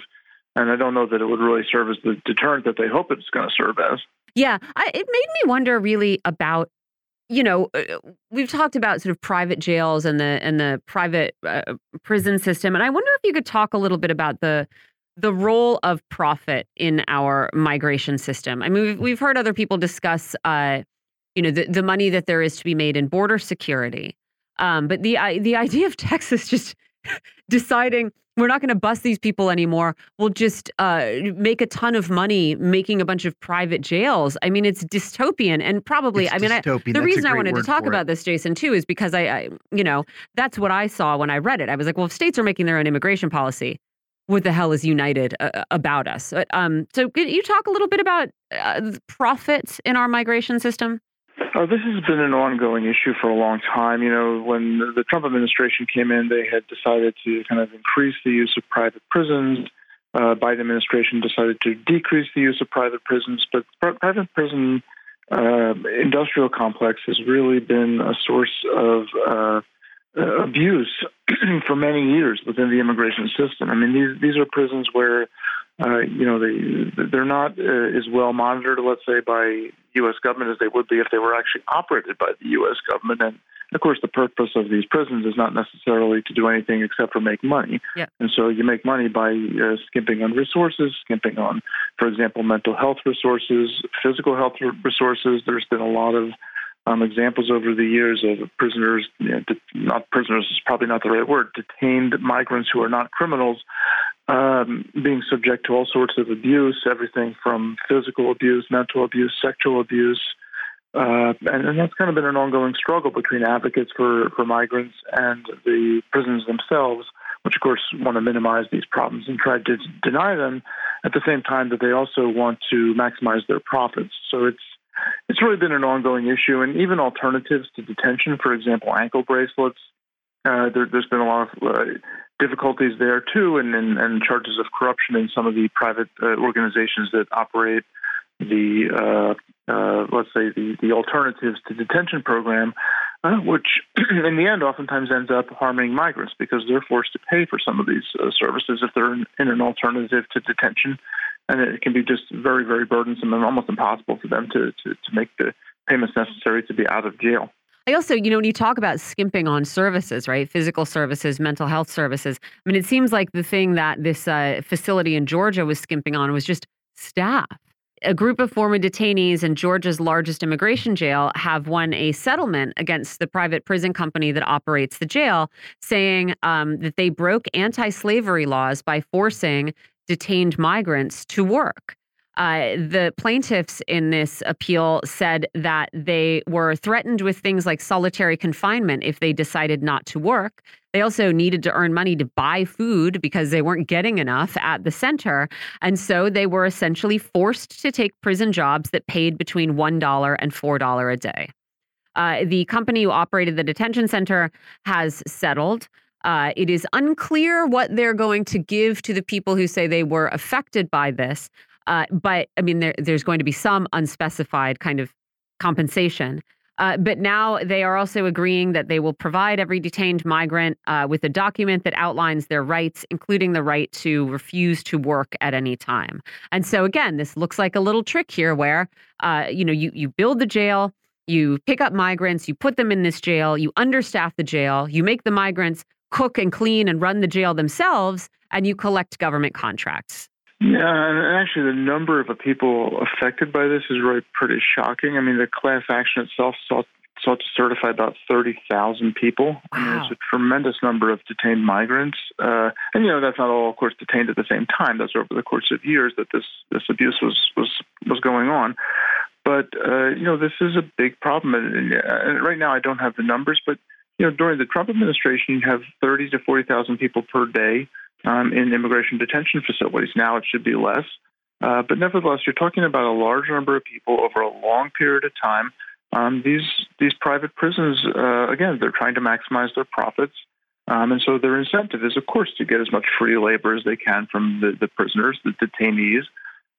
and I don't know that it would really serve as the deterrent that they hope it's going to serve as. Yeah, I, it made me wonder really about, you know, uh, we've talked about sort of private jails and the and the private uh, prison system, and I wonder if you could talk a little bit about the the role of profit in our migration system. I mean, we've, we've heard other people discuss, uh, you know, the the money that there is to be made in border security, um, but the the idea of Texas just deciding we're not going to bust these people anymore. We'll just uh, make a ton of money making a bunch of private jails. I mean, it's dystopian and probably. It's I mean, I, the That's reason I wanted to talk about it. this, Jason, too, is because I, I, you know, that's what I saw when I read it. I was like, well, if states are making their own immigration policy, what the hell is United uh, about us? Uh, Um, so, could you talk a little bit about uh, profits in our migration system? Uh, this has been an ongoing issue for a long time. You know, when the Trump administration came in, they had decided to kind of increase the use of private prisons. Uh, Biden administration decided to decrease the use of private prisons, but private prison uh, industrial complex has really been a source of uh, abuse for many years within the immigration system. I mean, these these are prisons where uh, you know, they they're not uh, as well monitored, let's say, by U.S. government as they would be if they were actually operated by the U.S. government. And of course, the purpose of these prisons is not necessarily to do anything except for make money. Yeah. And so you make money by uh, skimping on resources, skimping on, for example, mental health resources, physical health resources. There's been a lot of um, examples over the years of prisoners, you know, not prisoners is probably not the right word, detained migrants who are not criminals um, being subject to all sorts of abuse, everything from physical abuse, mental abuse, sexual abuse. Uh, and, and, that's kind of been an ongoing struggle between advocates for, for migrants and the prisons themselves, which of course want to minimize these problems and try to deny them at the same time that they also want to maximize their profits. So it's it's really been an ongoing issue, and even alternatives to detention, for example, ankle bracelets. Uh, there, has been a lot of uh, difficulties there too, and, and, and, charges of corruption in some of the private uh, organizations that operate the uh, uh, let's say the, the alternatives to detention program, uh, which in the end oftentimes ends up harming migrants because they're forced to pay for some of these services if they're in, in an alternative to detention and it can be just very, very burdensome and almost impossible for them to, to, to make the payments necessary to be out of jail. I also, you know, when you talk about skimping on services, right? Physical services, mental health services. I mean, it seems like the thing that this uh, facility in Georgia was skimping on was just staff. A group of former detainees in Georgia's largest immigration jail have won a settlement against the private prison company that operates the jail, saying um, that they broke anti slavery laws by forcing detained migrants to work. Uh, the plaintiffs in this appeal said that they were threatened with things like solitary confinement if they decided not to work. They also needed to earn money to buy food because they weren't getting enough at the center. And so they were essentially forced to take prison jobs that paid between $1 and $4 a day. Uh, the company who operated the detention center has settled. Uh, it is unclear what they're going to give to the people who say they were affected by this. Uh, but I mean, there, there's going to be some unspecified kind of compensation. Uh, but now they are also agreeing that they will provide every detained migrant uh, with a document that outlines their rights, including the right to refuse to work at any time. And so, again, this looks like a little trick here, where uh, you know you you build the jail, you pick up migrants, you put them in this jail, you understaff the jail, you make the migrants cook and clean and run the jail themselves, and you collect government contracts. Yeah, and actually, the number of people affected by this is really pretty shocking. I mean, the class action itself sought, sought to certify about 30,000 people. Wow. I mean, it's a tremendous number of detained migrants. Uh, and, you know, that's not all, of course, detained at the same time. That's over the course of years that this, this abuse was, was, was going on. But, uh, you know, this is a big problem. And, and right now, I don't have the numbers, but you know, during the Trump administration, you have 30 to 40,000 people per day um, in immigration detention facilities. Now it should be less. Uh, but nevertheless, you're talking about a large number of people over a long period of time. Um, these these private prisons, uh, again, they're trying to maximize their profits, um, and so their incentive is, of course, to get as much free labor as they can from the, the prisoners, the detainees,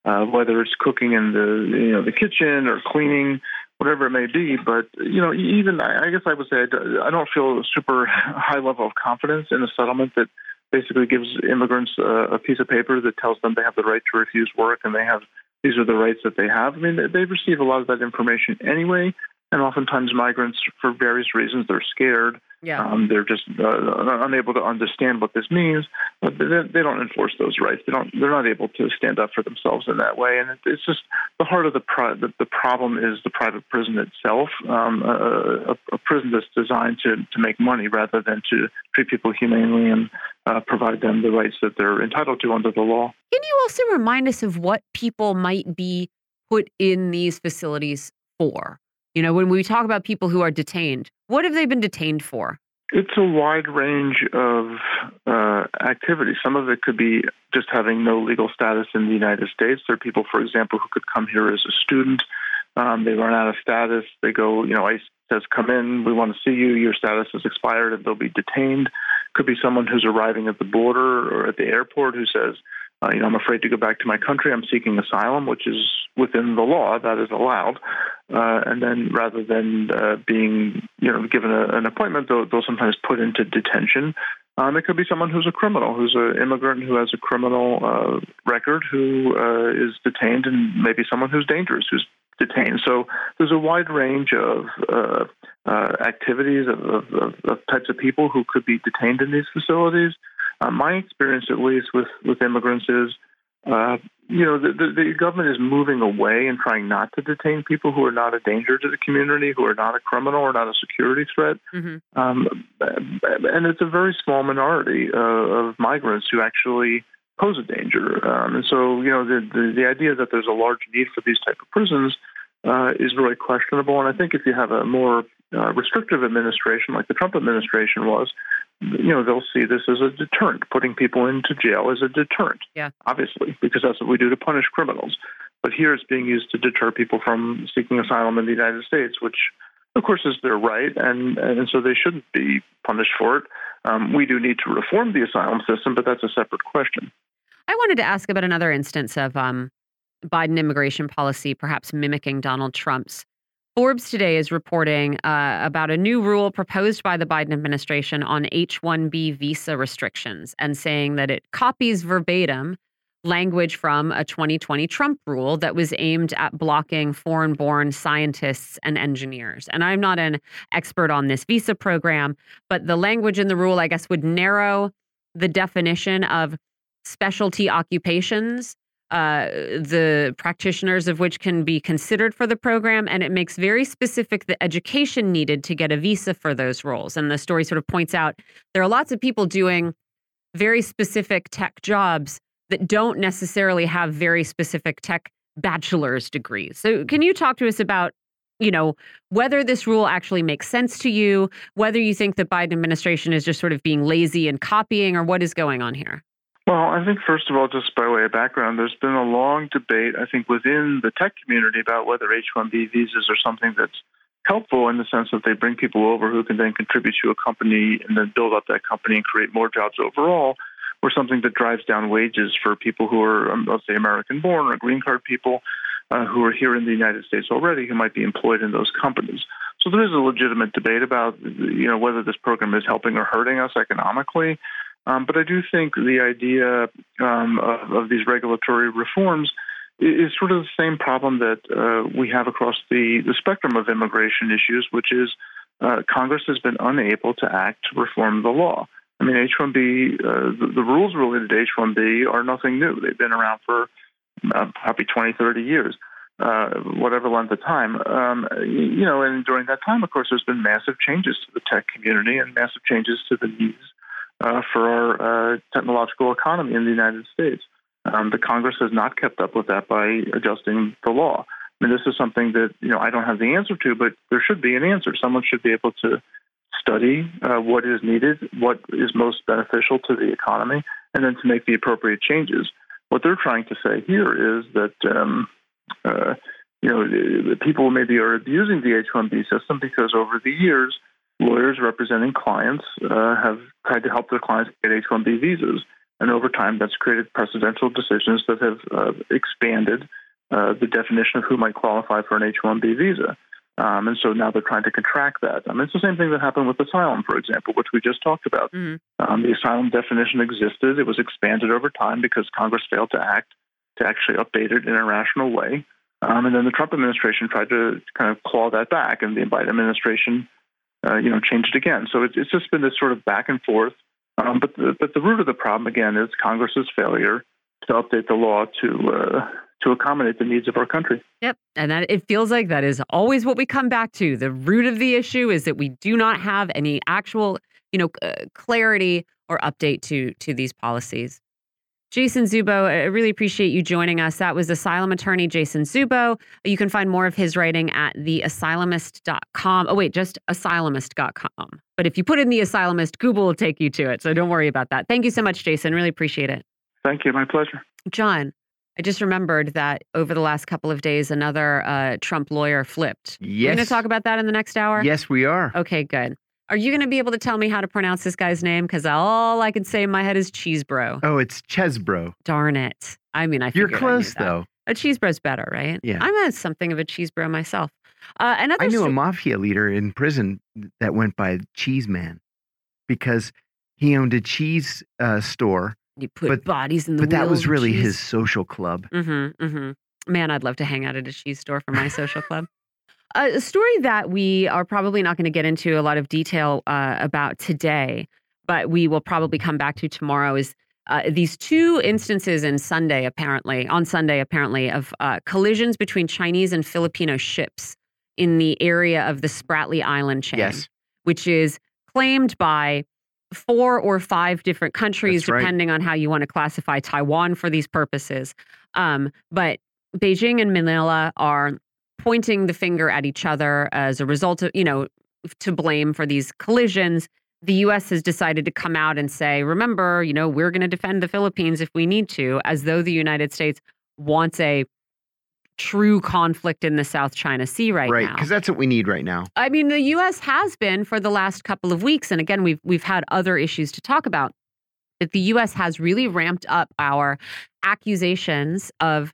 uh, whether it's cooking in the you know the kitchen or cleaning whatever it may be. But you know, even I guess I would say I don't feel a super high level of confidence in a settlement that basically gives immigrants a, a piece of paper that tells them they have the right to refuse work and they have these are the rights that they have. I mean, they receive a lot of that information anyway, and oftentimes migrants, for various reasons, they're scared yeah. Um, they're just uh, unable to understand what this means. But they, they don't enforce those rights. They don't. They're not able to stand up for themselves in that way. And it's just the heart of the, pro- the the problem is the private prison itself. Um, a, a, a, prison that's designed to to make money rather than to treat people humanely and uh, provide them the rights that they're entitled to under the law. Can you also remind us of what people might be put in these facilities for? You know, when we talk about people who are detained, what have they been detained for? It's a wide range of uh, activities. Some of it could be just having no legal status in the United States. There are people, for example, who could come here as a student. Um, they run out of status. They go, you know, ICE says, come in, we want to see you, your status is expired, and they'll be detained. Could be someone who's arriving at the border or at the airport who says, uh, you know, I'm afraid to go back to my country. I'm seeking asylum, which is within the law. That is allowed. Uh, and then rather than uh, being, you know, given a, an appointment, they'll, they'll, sometimes put into detention. Um, it could be someone who's a criminal, who's an immigrant who has a criminal uh, record, who uh, is detained, and maybe someone who's dangerous, who's detained. So there's a wide range of uh, activities of, of, of types of people who could be detained in these facilities. Uh, my experience, at least with with immigrants, is uh, you know the, the, the, government is moving away and trying not to detain people who are not a danger to the community, who are not a criminal or not a security threat. Mm-hmm. Um, and it's a very small minority uh, of migrants who actually pose a danger. Um, and so, you know, the, the, the idea that there's a large need for these type of prisons uh, is really questionable. And I think if you have a more uh, restrictive administration like the Trump administration was, you know, they'll see this as a deterrent. Putting people into jail is a deterrent, yeah. obviously, because that's what we do to punish criminals. But here it's being used to deter people from seeking asylum in the United States, which, of course, is their right, and, and so they shouldn't be punished for it. Um, we do need to reform the asylum system, but that's a separate question. I wanted to ask about another instance of um, Biden immigration policy, perhaps mimicking Donald Trump's. Forbes today is reporting uh, about a new rule proposed by the Biden administration on H 1B visa restrictions and saying that it copies verbatim language from a 2020 Trump rule that was aimed at blocking foreign born scientists and engineers. And I'm not an expert on this visa program, but the language in the rule, I guess, would narrow the definition of specialty occupations uh, the practitioners of which can be considered for the program, and it makes very specific the education needed to get a visa for those roles. And the story sort of points out there are lots of people doing very specific tech jobs that don't necessarily have very specific tech bachelor's degrees. So, can you talk to us about you know whether this rule actually makes sense to you whether you think the biden administration is just sort of being lazy and copying or what is going on here well, I think first of all, just by way of background, there's been a long debate, I think, within the tech community about whether H-1B visas are something that's helpful in the sense that they bring people over who can then contribute to a company and then build up that company and create more jobs overall, or something that drives down wages for people who are, um, let's say, American-born or green card people uh, who are here in the United States already who might be employed in those companies. So there is a legitimate debate about, you know, whether this program is helping or hurting us economically. Um, but I do think the idea um, of, of, these regulatory reforms is sort of the same problem that uh, we have across the, the spectrum of immigration issues, which is uh, Congress has been unable to act to reform the law. I mean, H-1B, uh, the, the, rules related to H-1B are nothing new. They've been around for uh, probably 20, 30 years, uh, whatever length of time. Um, you know, and during that time, of course, there's been massive changes to the tech community and massive changes to the needs uh, for our uh, technological economy in the United States. Um, the Congress has not kept up with that by adjusting the law. I mean, this is something that you know I don't have the answer to, but there should be an answer. Someone should be able to study uh, what is needed, what is most beneficial to the economy, and then to make the appropriate changes. What they're trying to say here is that um, uh, you know people maybe are abusing the H-1B system because over the years lawyers representing clients uh, have tried to help their clients get H 1B visas. And over time, that's created precedential decisions that have uh, expanded uh, the definition of who might qualify for an H 1B visa. Um, and so now they're trying to contract that. I mean, it's the same thing that happened with asylum, for example, which we just talked about. Mm-hmm. Um, the asylum definition existed, it was expanded over time because Congress failed to act to actually update it in a rational way. Um, and then the Trump administration tried to kind of claw that back, and the Biden administration uh, you know, change it again. So it's, it's just been this sort of back and forth. Um, but the, but the root of the problem again is Congress's failure to update the law to uh, to accommodate the needs of our country. Yep, and that it feels like that is always what we come back to. The root of the issue is that we do not have any actual, you know, uh, clarity or update to to these policies. Jason Dzubow, I really appreciate you joining us. That was asylum attorney Jason Dzubow. You can find more of his writing at theasylumist.com. Oh, wait, just asylumist.com. But if you put in the asylumist, Google will take you to it. So don't worry about that. Thank you so much, Jason. Really appreciate it. Thank you. My pleasure. John, I just remembered that over the last couple of days, another uh, Trump lawyer flipped. We're going to talk about that in the next hour? Yes, we are. Okay, good. Are you going to be able to tell me how to pronounce this guy's name? Because all I can say in my head is Cheesebro. Oh, it's Chesebro. Darn it. I mean, I You're I close that. though. A cheesebro's better, right? Yeah. I'm a, something of a cheesebro myself. Uh, another I knew a mafia leader in prison that went by Cheese Man because he owned a cheese uh, store, you put but- bodies in the but that was really cheese. his social club. Mm-hmm, mm-hmm. Man, I'd love to hang out at a cheese store for my social club. A story that we are probably not going to get into a lot of detail uh, about today, but we will probably come back to tomorrow is uh, these two instances in Sunday, apparently, on Sunday, apparently, of uh, collisions between Chinese and Filipino ships in the area of the Spratly Island chain, Yes. which is claimed by four or five different countries, right. depending on how you want to classify Taiwan for these purposes. Um, but Beijing and Manila are pointing the finger at each other as a result of, you know, to blame for these collisions. The US has decided to come out and say, remember, you know, we're going to defend the Philippines if we need to, as though the United States wants a true conflict in the South China Sea right, Right. now. Because that's what we need right now. I mean, the U.S. has been for the last couple of weeks, and again, we've we've had other issues to talk about. That the U.S. has really ramped up our accusations of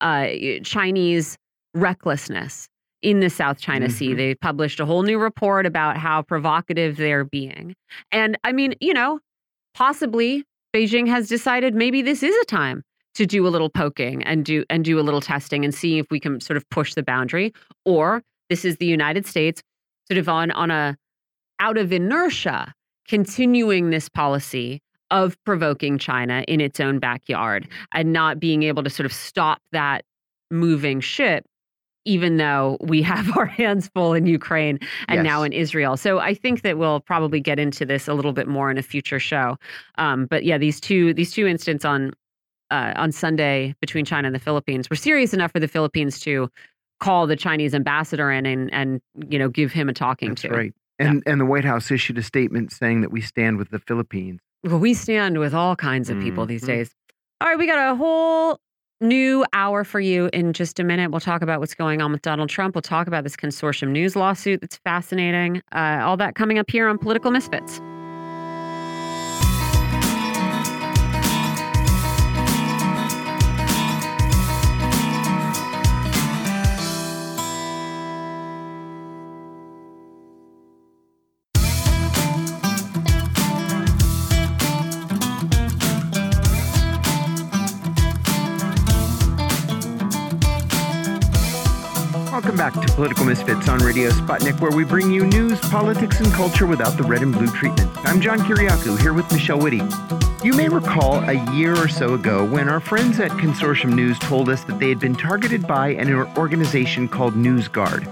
uh, Chinese recklessness in the South China Sea. Mhm. They published a whole new report about how provocative they're being, and I mean, you know, possibly Beijing has decided maybe this is a time to do a little poking and do and do a little testing and see if we can sort of push the boundary or this is the United States sort of on on a out of inertia continuing this policy of provoking China in its own backyard and not being able to sort of stop that moving ship even though we have our hands full in Ukraine and now in Israel. So I think that we'll probably get into this a little bit more in a future show. Um, but yeah, these two these two incidents on uh, on Sunday between China and the Philippines were serious enough for the Philippines to call the Chinese ambassador in and and you know give him a talking That's to. right. And and the White House issued a statement saying that we stand with the Philippines. Well, we stand with all kinds of people these Mhm. days. All right, we got a whole new hour for you in just a minute. We'll talk about what's going on with Donald Trump. We'll talk about this consortium news lawsuit that's fascinating. Uh, all that coming up here on Political Misfits. Back to Political Misfits on Radio Sputnik, where we bring you news, politics, and culture without the red and blue treatment. I'm John Kiriakou, here with Michelle Witte. You may recall a year or so ago when our friends at Consortium News told us that they had been targeted by an organization called NewsGuard.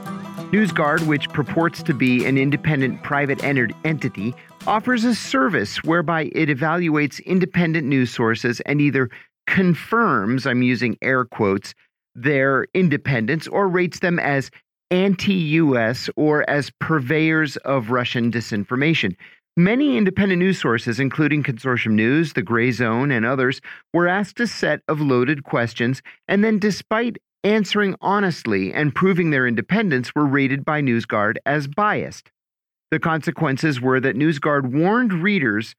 NewsGuard, which purports to be an independent private entity, offers a service whereby it evaluates independent news sources and either confirms, I'm using air quotes, their independence or rates them as anti US or as purveyors of Russian disinformation. Many independent news sources, including Consortium News, The Gray Zone, and others, were asked a set of loaded questions, and then, despite answering honestly and proving their independence, were rated by NewsGuard as biased. The consequences were that NewsGuard warned readers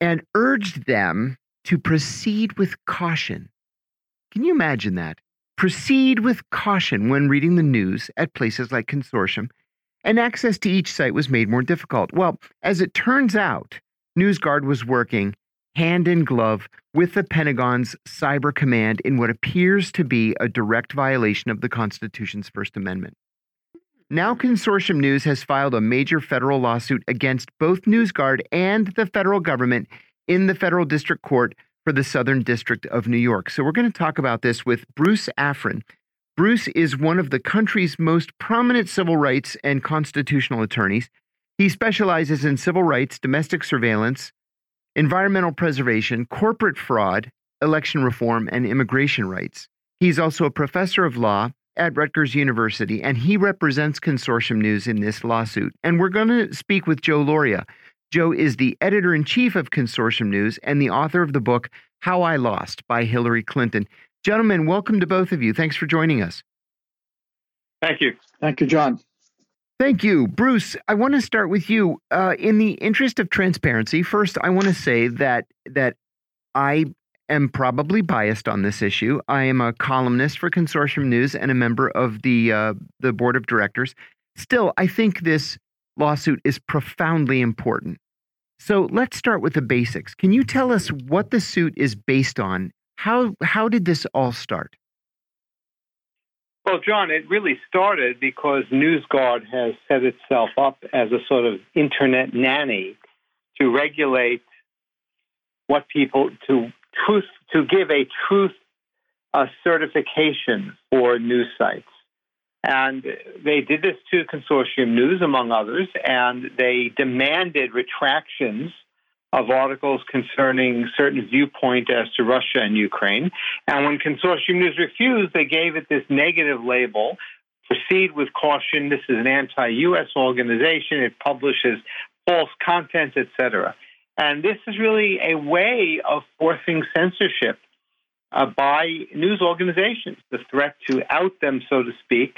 and urged them to proceed with caution. Can you imagine that? Proceed with caution when reading the news at places like Consortium, and access to each site was made more difficult. Well, as it turns out, NewsGuard was working hand in glove with the Pentagon's Cyber Command in what appears to be a direct violation of the Constitution's First Amendment. Now, Consortium News has filed a major federal lawsuit against both NewsGuard and the federal government in the federal district court for the Southern District of New York. So, we're going to talk about this with Bruce Afran. Bruce is one of the country's most prominent civil rights and constitutional attorneys. He specializes in civil rights, domestic surveillance, environmental preservation, corporate fraud, election reform, and immigration rights. He's also a professor of law at Rutgers University, and he represents Consortium News in this lawsuit. And we're going to speak with Joe Lauria. Joe is the editor in chief of Consortium News and the author of the book How I Lost by Hillary Clinton. Gentlemen, welcome to both of you. Thanks for joining us. Thank you. Thank you, John. Thank you. Bruce, I want to start with you. Uh, in the interest of transparency, first, I want to say that that I am probably biased on this issue. I am a columnist for Consortium News and a member of the uh, the board of directors. Still, I think this lawsuit is profoundly important. So let's start with the basics. Can you tell us what the suit is based on? How how did this all start? Well, John, it really started because NewsGuard has set itself up as a sort of internet nanny to regulate what people to truth to give a truth uh, certification for news sites. And they did this to Consortium News, among others, and they demanded retractions of articles concerning certain viewpoint as to Russia and Ukraine. And when Consortium News refused, they gave it this negative label. Proceed with caution. This is an anti-U.S. organization. It publishes false content, etc. And this is really a way of forcing censorship uh, by news organizations, the threat to out them, so to speak,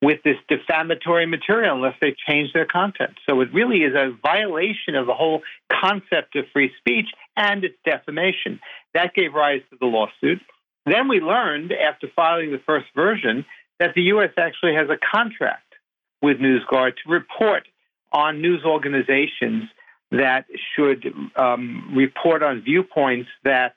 with this defamatory material unless they change their content. So it really is a violation of the whole concept of free speech and it's defamation. That gave rise to the lawsuit. Then we learned after filing the first version that the U.S. actually has a contract with NewsGuard to report on news organizations that should um, report on viewpoints that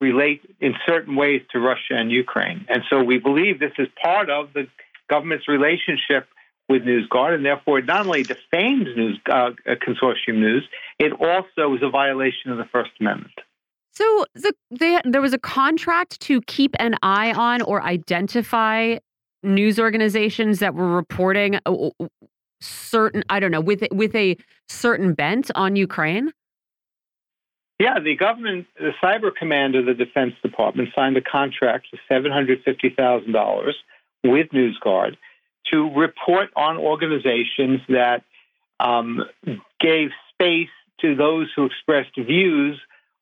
relate in certain ways to Russia and Ukraine. And so we believe this is part of the government's relationship with NewsGuard, and therefore it not only defames news, uh, consortium news, it also is a violation of the First Amendment. So the, they, there was a contract to keep an eye on or identify news organizations that were reporting uh, certain, I don't know, with with a certain bent on Ukraine. Yeah, the government, the cyber command of the Defense Department signed a contract for seven hundred fifty thousand dollars with NewsGuard to report on organizations that um, gave space to those who expressed views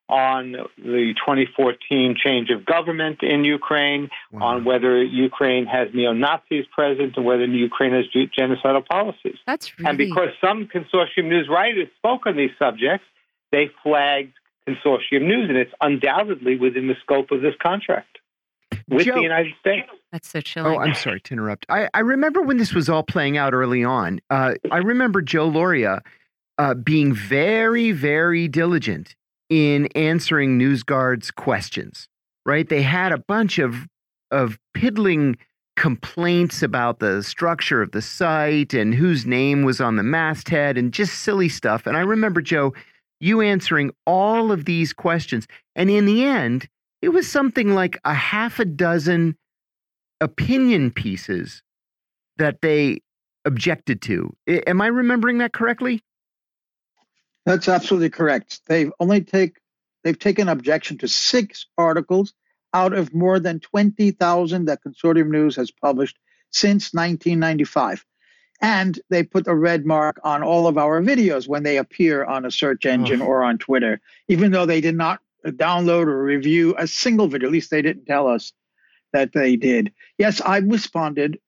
on the 2014 change of government in Ukraine, wow. on whether Ukraine has neo Nazis present, and whether Ukraine has genocidal policies. That's really... And because some consortium news writers spoke on these subjects, they flagged consortium news, and it's undoubtedly within the scope of this contract with Joe, the United States. That's so chilling. Oh, I'm sorry to interrupt. I, I remember when this was all playing out early on. Uh, I remember Joe Lauria uh, being very, very diligent in answering NewsGuard's questions. Right? They had a bunch of of piddling complaints about the structure of the site and whose name was on the masthead and just silly stuff. And I remember Joe, you answering all of these questions, and in the end it was something like a half a dozen opinion pieces that they objected to. I, am I remembering that correctly? That's absolutely correct. They've only take they've taken objection to six articles out of more than 20,000 that Consortium News has published since 1995. And they put a red mark on all of our videos when they appear on a search engine oh. or on Twitter, even though they did not download or review a single video. At least they didn't tell us that they did. Yes, I responded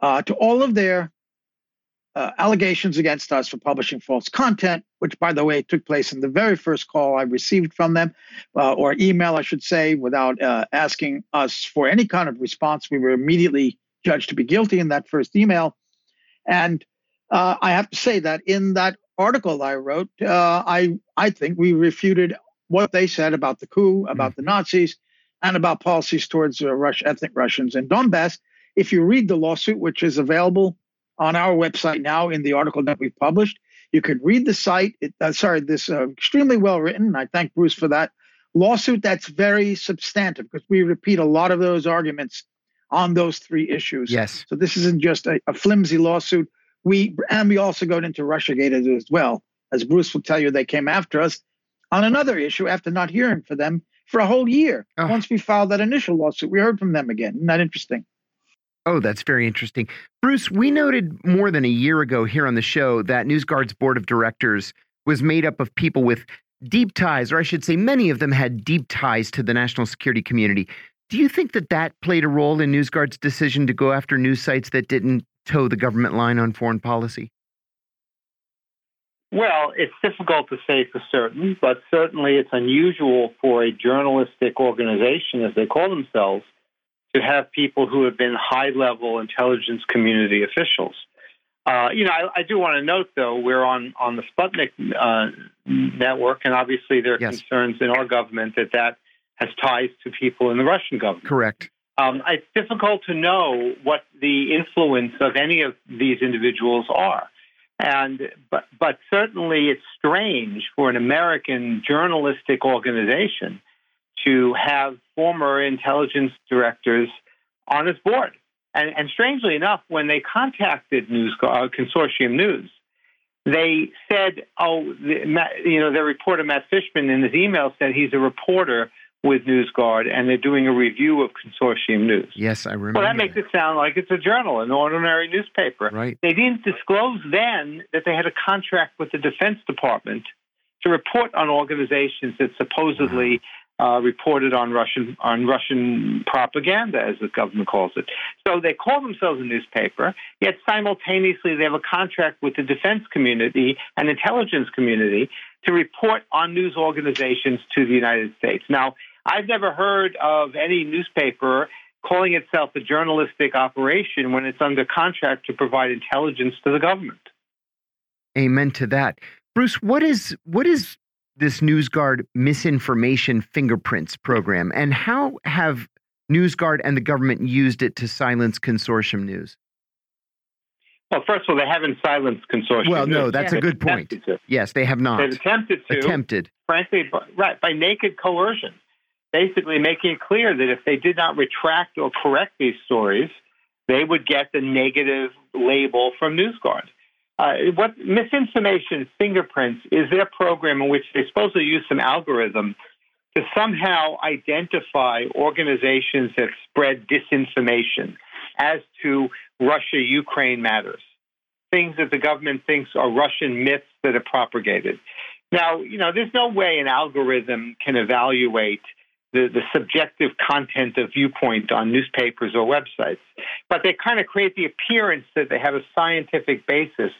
uh, to all of their uh, allegations against us for publishing false content, which, by the way, took place in the very first call I received from them, uh, or email, I should say, without uh, asking us for any kind of response. We were immediately judged to be guilty in that first email. And uh, I have to say that in that article I wrote, uh, I I think we refuted what they said about the coup, about mm-hmm. the Nazis, and about policies towards uh, Rush, ethnic Russians in Donbass. If you read the lawsuit, which is available on our website now in the article that we've published, you could read the site. It, uh, sorry, this uh, extremely well written. I thank Bruce for that lawsuit. That's very substantive because we repeat a lot of those arguments on those three issues. Yes. So this isn't just a, a flimsy lawsuit. We and we also got into RussiaGate as well. As Bruce will tell you, they came after us on another issue after not hearing from them for a whole year. Oh. Once we filed that initial lawsuit, we heard from them again. Isn't that interesting? Oh, that's very interesting. Bruce, we noted more than a year ago here on the show that NewsGuard's board of directors was made up of people with deep ties, or I should say, many of them had deep ties to the national security community. Do you think that that played a role in NewsGuard's decision to go after news sites that didn't toe the government line on foreign policy? Well, it's difficult to say for certain, but certainly it's unusual for a journalistic organization, as they call themselves, to have people who have been high level intelligence community officials. Uh, you know, I, I, do want to note, though, we're on, on the Sputnik uh, network, and obviously there are yes. concerns in our government that that has ties to people in the Russian government. Correct. Um, it's difficult to know what the influence of any of these individuals are. And but but certainly it's strange for an American journalistic organization to have former intelligence directors on its board. And, and strangely enough, when they contacted News uh, Consortium News, they said, "Oh, the, you know, their reporter Matt Fishman in his email said he's a reporter with NewsGuard, and they're doing a review of Consortium News. Yes, I remember. Well, that makes it sound like it's a journal, an ordinary newspaper. Right. They didn't disclose then that they had a contract with the Defense Department to report on organizations that supposedly wow. uh, reported on Russian on Russian propaganda, as the government calls it. So they call themselves a newspaper, yet simultaneously they have a contract with the defense community and intelligence community to report on news organizations to the United States. Now, I've never heard of any newspaper calling itself a journalistic operation when it's under contract to provide intelligence to the government. Amen to that. Bruce, what is what is this NewsGuard misinformation fingerprints program and how have NewsGuard and the government used it to silence consortium news? Well, first of all, they haven't silenced consortium. Well, no, that's yeah. a good point. Yes, they have not. They've attempted to. Attempted. Frankly, by, right, by naked coercion basically making it clear that if they did not retract or correct these stories, they would get the negative label from NewsGuard. Uh, what misinformation fingerprints is their program in which they supposedly use some algorithm to somehow identify organizations that spread disinformation as to Russia Ukraine matters, things that the government thinks are Russian myths that are propagated. Now, you know, there's no way an algorithm can evaluate the, the subjective content of viewpoint on newspapers or websites. But they kind of create the appearance that they have a scientific basis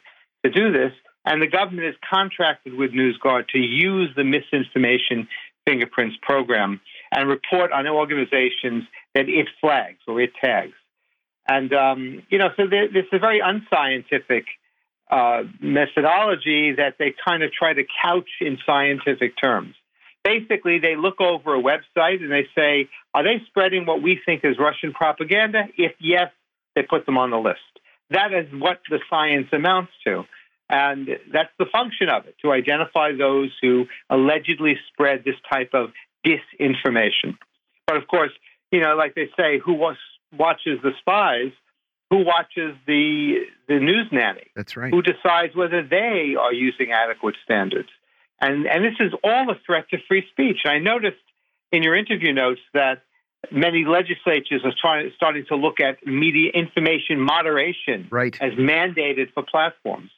to do this. And the government is contracted with NewsGuard to use the misinformation fingerprints program and report on organizations that it flags or it tags. And, um, you know, so this is a very unscientific uh, methodology that they kind of try to couch in scientific terms basically they look over a website and they say, are they spreading what we think is Russian propaganda? If yes, they put them on the list. That is what the science amounts to. And that's the function of it, to identify those who allegedly spread this type of disinformation. But of course, you know, like they say, who was, watches the spies? Who watches the the news nanny? That's right. Who decides whether they are using adequate standards? And, and this is all a threat to free speech. And I noticed in your interview notes that many legislatures are trying, starting to look at media information moderation right. as mandated for platforms.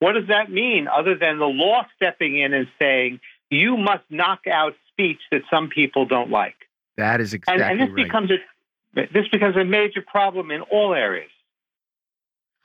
What does that mean other than the law stepping in and saying you must knock out speech that some people don't like? That is exactly and, and this right. becomes a this becomes a major problem in all areas.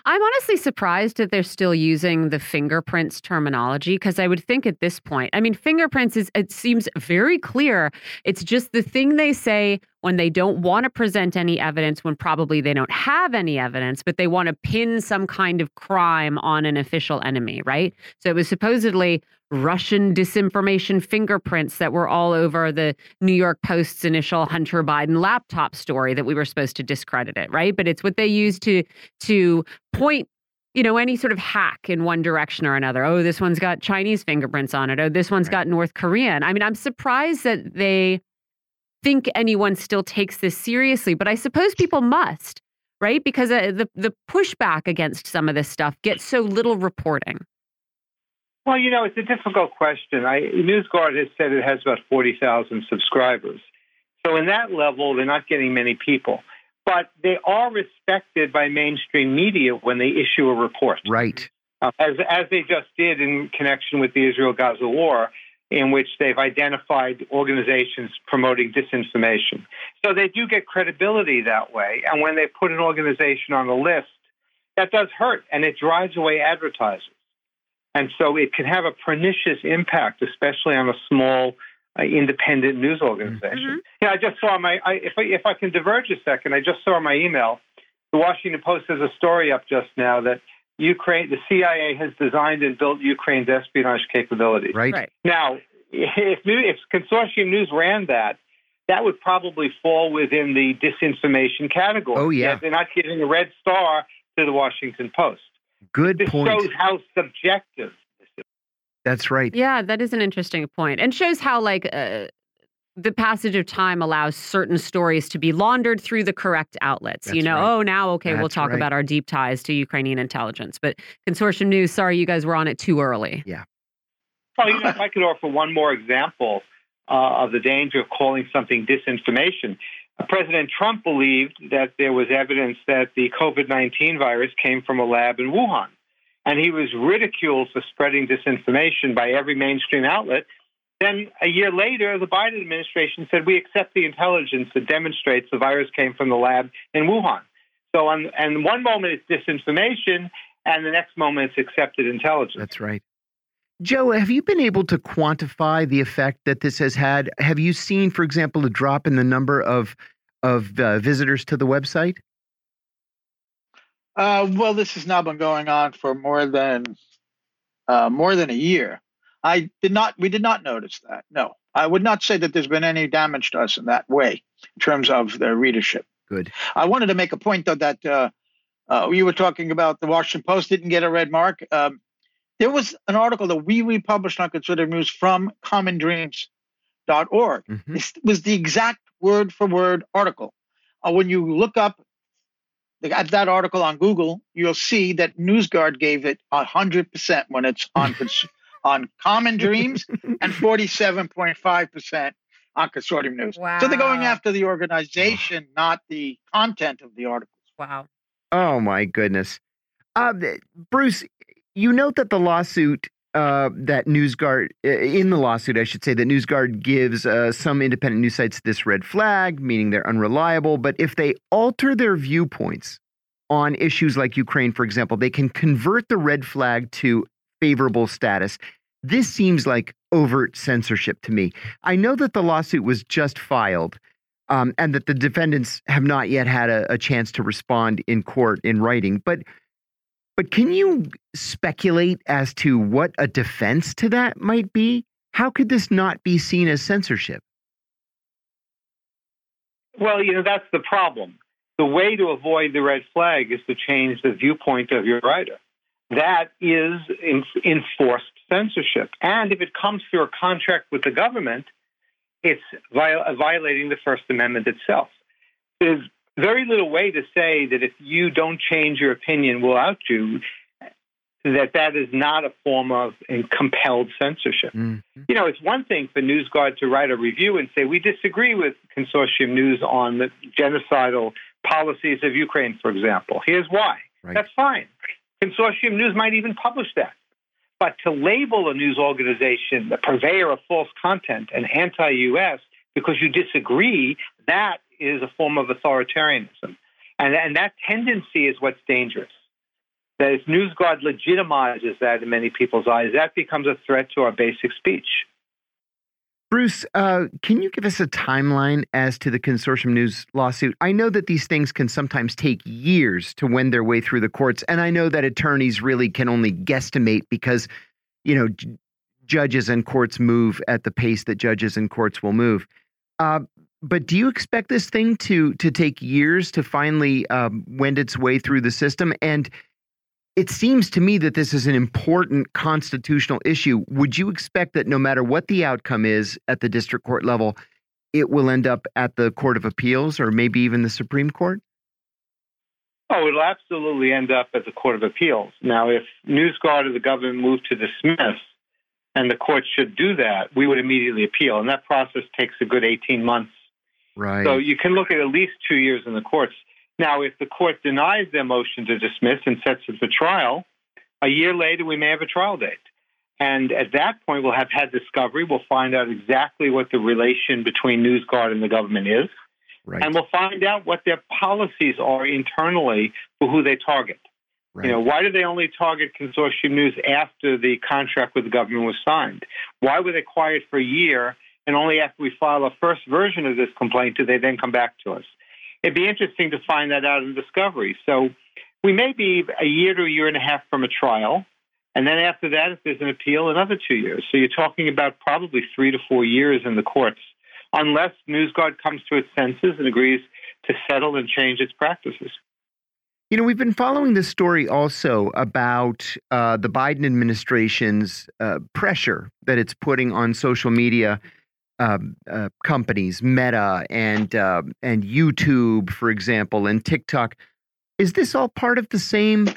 I'm honestly surprised that they're still using the fingerprints terminology because I would think at this point, I mean, fingerprints is, it seems very clear. It's just the thing they say when they don't want to present any evidence, when probably they don't have any evidence, but they want to pin some kind of crime on an official enemy, right? So it was supposedly Russian disinformation fingerprints that were all over the New York Post's initial Hunter Biden laptop story that we were supposed to discredit it, right? But it's what they use to to point you know, any sort of hack in one direction or another. Oh, this one's got Chinese fingerprints on it. Oh, this one's right. got North Korean. I mean, I'm surprised that they think anyone still takes this seriously, but I suppose people must, right? Because uh, the the pushback against some of this stuff gets so little reporting. Well, you know, it's a difficult question. I, NewsGuard has said it has about 40,000 subscribers. So, in that level, they're not getting many people. But they are respected by mainstream media when they issue a report. Right. Uh, as, as they just did in connection with the Israel Gaza war. In which they've identified organizations promoting disinformation. So they do get credibility that way. And when they put an organization on a list, that does hurt and it drives away advertisers. And so it can have a pernicious impact, especially on a small uh, independent news organization. Mm-hmm. Yeah, I just saw my, I, if, I, if I can diverge a second, I just saw my email. The Washington Post has a story up just now that Ukraine, the CIA has designed and built Ukraine's espionage capabilities. Right. right. Now, if, if Consortium News ran that, that would probably fall within the disinformation category. Oh, yeah. They're not giving a red star to the Washington Post. Good this point. shows how subjective That's right. Yeah, that is an interesting point, and shows how like uh, the passage of time allows certain stories to be laundered through the correct outlets. That's you know, right. oh, now okay, That's we'll talk right. about our deep ties to Ukrainian intelligence, but Consortium News, sorry, you guys were on it too early. Yeah. Well, you know, if I could offer one more example uh, of the danger of calling something disinformation. Uh, President Trump believed that there was evidence that the COVID 19 virus came from a lab in Wuhan. And he was ridiculed for spreading disinformation by every mainstream outlet. Then a year later, the Biden administration said, We accept the intelligence that demonstrates the virus came from the lab in Wuhan. So, on, and one moment it's disinformation, and the next moment it's accepted intelligence. That's right. Joe, have you been able to quantify the effect that this has had? Have you seen, for example, a drop in the number of of uh, visitors to the website? Uh, well, this has now been going on for more than uh, more than a year. I did not. We did not notice that. No, I would not say that there's been any damage to us in that way in terms of their readership. Good. I wanted to make a point though that uh, uh, you were talking about the Washington Post didn't get a red mark. Um, there was an article that we republished on Consortium News from CommonDreams.org. Mhm. This was the exact word for word article. Uh, when you look up the, at that article on Google, you'll see that NewsGuard gave it 100% when it's on on Common Dreams and 47.5% on Consortium News. So they're going after the organization, not the content of the articles. Wow. Oh my goodness, uh, Bruce. You note that the lawsuit uh, that NewsGuard uh, in the lawsuit, I should say, that NewsGuard gives uh, some independent news sites this red flag, meaning they're unreliable. But if they alter their viewpoints on issues like Ukraine, for example, they can convert the red flag to favorable status. This seems like overt censorship to me. I know that the lawsuit was just filed. Um, and that the defendants have not yet had a, a chance to respond in court in writing. But but can you speculate as to what a defense to that might be? How could this not be seen as censorship? Well, you know, that's the problem. The way to avoid the red flag is to change the viewpoint of your writer. That is in, enforced censorship. And if it comes through a contract with the government, it's viol- violating the First Amendment itself. There's very little way to say that if you don't change your opinion, we'll out you, that that is not a form of uh, compelled censorship. Mhm. You know, it's one thing for NewsGuard to write a review and say, we disagree with Consortium News on the genocidal policies of Ukraine, for example. Here's why. Right. That's fine. Consortium News might even publish that. But to label a news organization the purveyor of false content and anti US because you disagree, that is a form of authoritarianism. And, and that tendency is what's dangerous. That if NewsGuard legitimizes that in many people's eyes, that becomes a threat to our basic speech. Bruce, uh, can you give us a timeline as to the Consortium News lawsuit? I know that these things can sometimes take years to wend their way through the courts, and I know that attorneys really can only guesstimate because, you know, judges and courts move at the pace that judges and courts will move. Uh, but do you expect this thing to to take years to finally um, wend its way through the system? And it seems to me that this is an important constitutional issue. Would you expect that no matter what the outcome is at the district court level, it will end up at the Court of Appeals or maybe even the Supreme Court? Oh, it'll absolutely end up at the Court of Appeals. Now, if NewsGuard or the government move to dismiss, and the court should do that, we would immediately appeal. And that process takes a good 18 months. Right. So you can look at at least two years in the courts. Now, if the court denies their motion to dismiss and sets it for trial, a year later we may have a trial date. And at that point, we'll have had discovery. We'll find out exactly what the relation between NewsGuard and the government is. Right. And we'll find out what their policies are internally for who they target. right. You know, why did they only target Consortium News after the contract with the government was signed? Why were they quiet for a year and only after we file a first version of this complaint do they then come back to us? It'd be interesting to find that out in discovery. So we may be a year to a year and a half from a trial. And then after that, if there's an appeal, another two years. So you're talking about probably three to four years in the courts, unless NewsGuard comes to its senses and agrees to settle and change its practices. You know, we've been following this story also about uh, the Biden administration's uh, pressure that it's putting on social media um, uh, companies, Meta and uh, and YouTube, for example, and TikTok. Is this all part of the same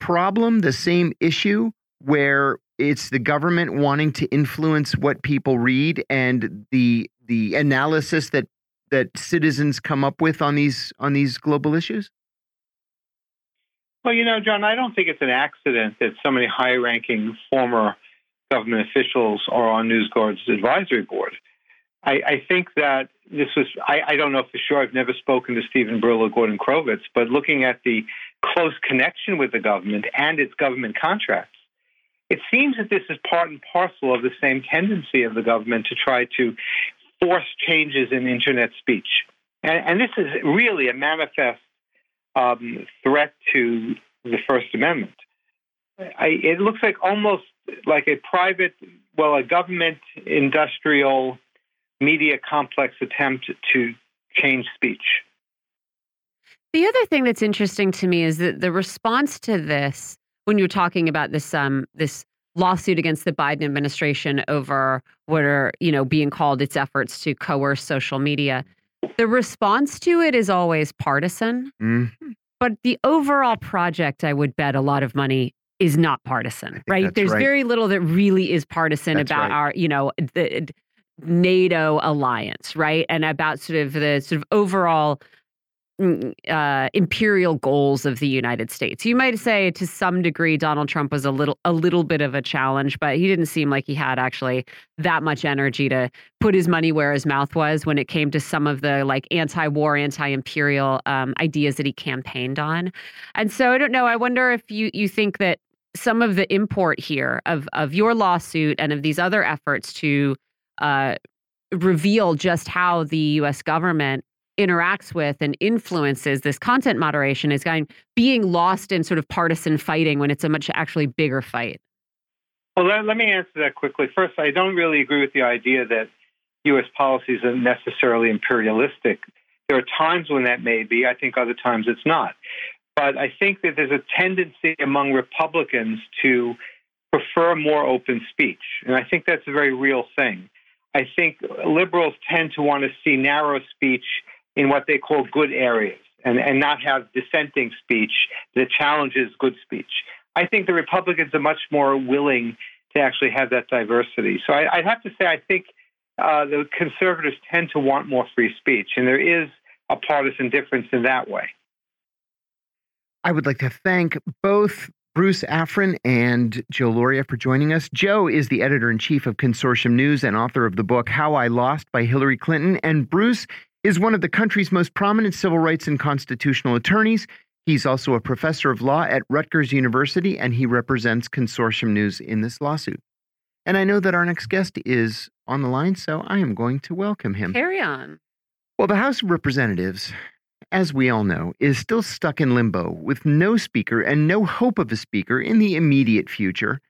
problem, the same issue, where it's the government wanting to influence what people read and the the analysis that that citizens come up with on these on these global issues? Well, you know, John, I don't think it's an accident that so many high ranking former government officials are on NewsGuard's advisory board. I, I think that this was, I, I, don't know for sure, I've never spoken to Stephen Brill or Gordon Crovitz, but looking at the close connection with the government and its government contracts, it seems that this is part and parcel of the same tendency of the government to try to force changes in internet speech. And, and this is really a manifest um, threat to the First Amendment. I, it looks like almost like a private, well, a government industrial media complex attempt to change speech. The other thing that's interesting to me is that the response to this, when you're talking about this um, this lawsuit against the Biden administration over what are you know being called its efforts to coerce social media, the response to it is always partisan. Mm. But the overall project, I would bet a lot of money is not partisan, right? There's right. very little that really is partisan That's about right. our, you know, the NATO alliance, right? And about sort of the sort of overall mm, uh, imperial goals of the United States. You might say to some degree Donald Trump was a little a little bit of a challenge, but he didn't seem like he had actually that much energy to put his money where his mouth was when it came to some of the like anti-war, anti-imperial um, ideas that he campaigned on. And so I don't know. I wonder if you you think that some of the import here of of your lawsuit and of these other efforts to uh, reveal just how the U.S. government interacts with and influences this content moderation is going being lost in sort of partisan fighting when it's a much actually bigger fight. Well, let, let me answer that quickly. First, I don't really agree with the idea that U.S. policies are necessarily imperialistic. There are times when that may be. I think other times it's not. But I think that there's a tendency among Republicans to prefer more open speech. And I think that's a very real thing. I think liberals tend to want to see narrow speech in what they call good areas and, and not have dissenting speech that challenges good speech. I think the Republicans are much more willing to actually have that diversity. So I, would have to say, I think uh, the conservatives tend to want more free speech, and there is a partisan difference in that way. I would like to thank both Bruce Afran and Joe Lauria for joining us. Joe is the editor in chief of Consortium News and author of the book How I Lost by Hillary Clinton. And Bruce is one of the country's most prominent civil rights and constitutional attorneys. He's also a professor of law at Rutgers University, and he represents Consortium News in this lawsuit. And I know that our next guest is on the line, so I am going to welcome him. Carry on. Well, the House of Representatives as we all know, is still stuck in limbo with no speaker and no hope of a speaker in the immediate future.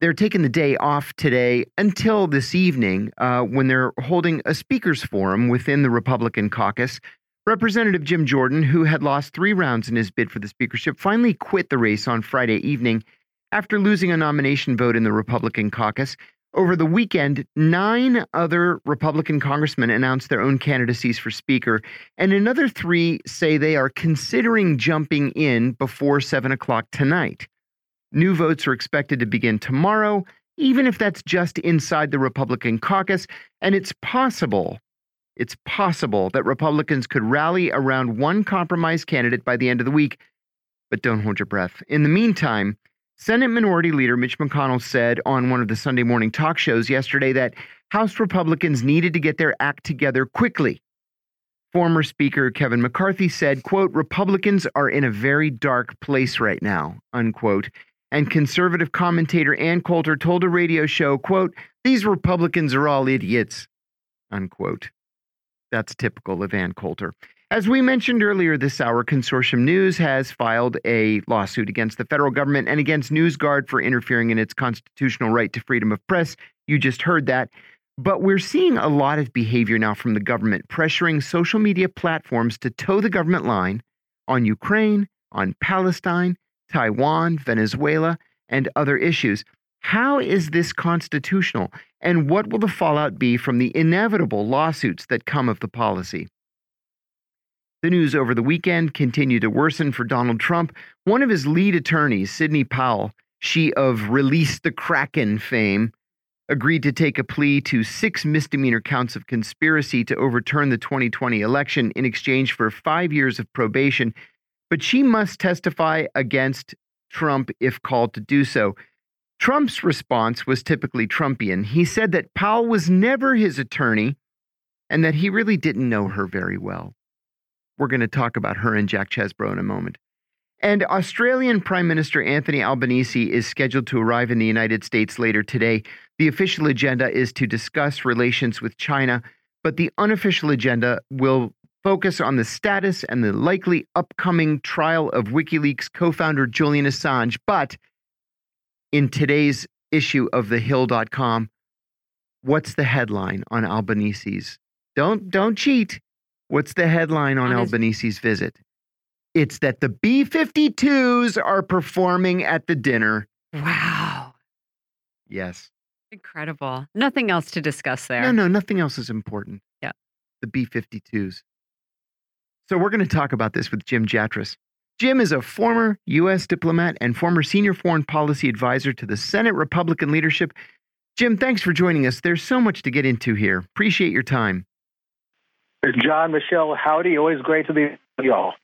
They're taking the day off today until this evening uh, when they're holding a speakers forum within the Republican caucus. Representative Jim Jordan, who had lost three rounds in his bid for the speakership, finally quit the race on Friday evening after losing a nomination vote in the Republican caucus. Over the weekend, nine other Republican congressmen announced their own candidacies for Speaker, and another three say they are considering jumping in before 7 o'clock tonight. New votes are expected to begin tomorrow, even if that's just inside the Republican caucus, and it's possible. It's possible that Republicans could rally around one compromise candidate by the end of the week, but don't hold your breath. In the meantime, Senate Minority Leader Mitch McConnell said on one of the Sunday morning talk shows yesterday that House Republicans needed to get their act together quickly. Former Speaker Kevin McCarthy said, quote, Republicans are in a very dark place right now, unquote. And conservative commentator Ann Coulter told a radio show, quote, these Republicans are all idiots, unquote. That's typical of Ann Coulter. As we mentioned earlier this hour, Consortium News has filed a lawsuit against the federal government and against NewsGuard for interfering in its constitutional right to freedom of press. You just heard that. But we're seeing a lot of behavior now from the government pressuring social media platforms to toe the government line on Ukraine, on Palestine, Taiwan, Venezuela, and other issues. How is this constitutional? And what will the fallout be from the inevitable lawsuits that come of the policy? The news over the weekend continued to worsen for Donald Trump. One of his lead attorneys, Sidney Powell, she of Release the Kraken fame, agreed to take a plea to six misdemeanor counts of conspiracy to overturn the 2020 election in exchange for five years of probation. But she must testify against Trump if called to do so. Trump's response was typically Trumpian. He said that Powell was never his attorney and that he really didn't know her very well. We're going to talk about her and Jack Chesebro in a moment. And Australian Prime Minister Anthony Albanese is scheduled to arrive in the United States later today. The official agenda is to discuss relations with China, but the unofficial agenda will focus on the status and the likely upcoming trial of WikiLeaks co founder Julian Assange. But in today's issue of thehill.com, what's the headline on Albanese's? Don't don't cheat. What's the headline on, on Albanese's visit? It's that the B 52s are performing at the dinner. Wow. Yes. Incredible. Nothing else to discuss there. No, no, nothing else is important. Yeah. The B 52s. So we're going to talk about this with Jim Jatras. Jim is a former U.S. diplomat and former senior foreign policy advisor to the Senate Republican leadership. Jim, thanks for joining us. There's so much to get into here. Appreciate your time. John, Michelle, howdy. Always great to be with y'all.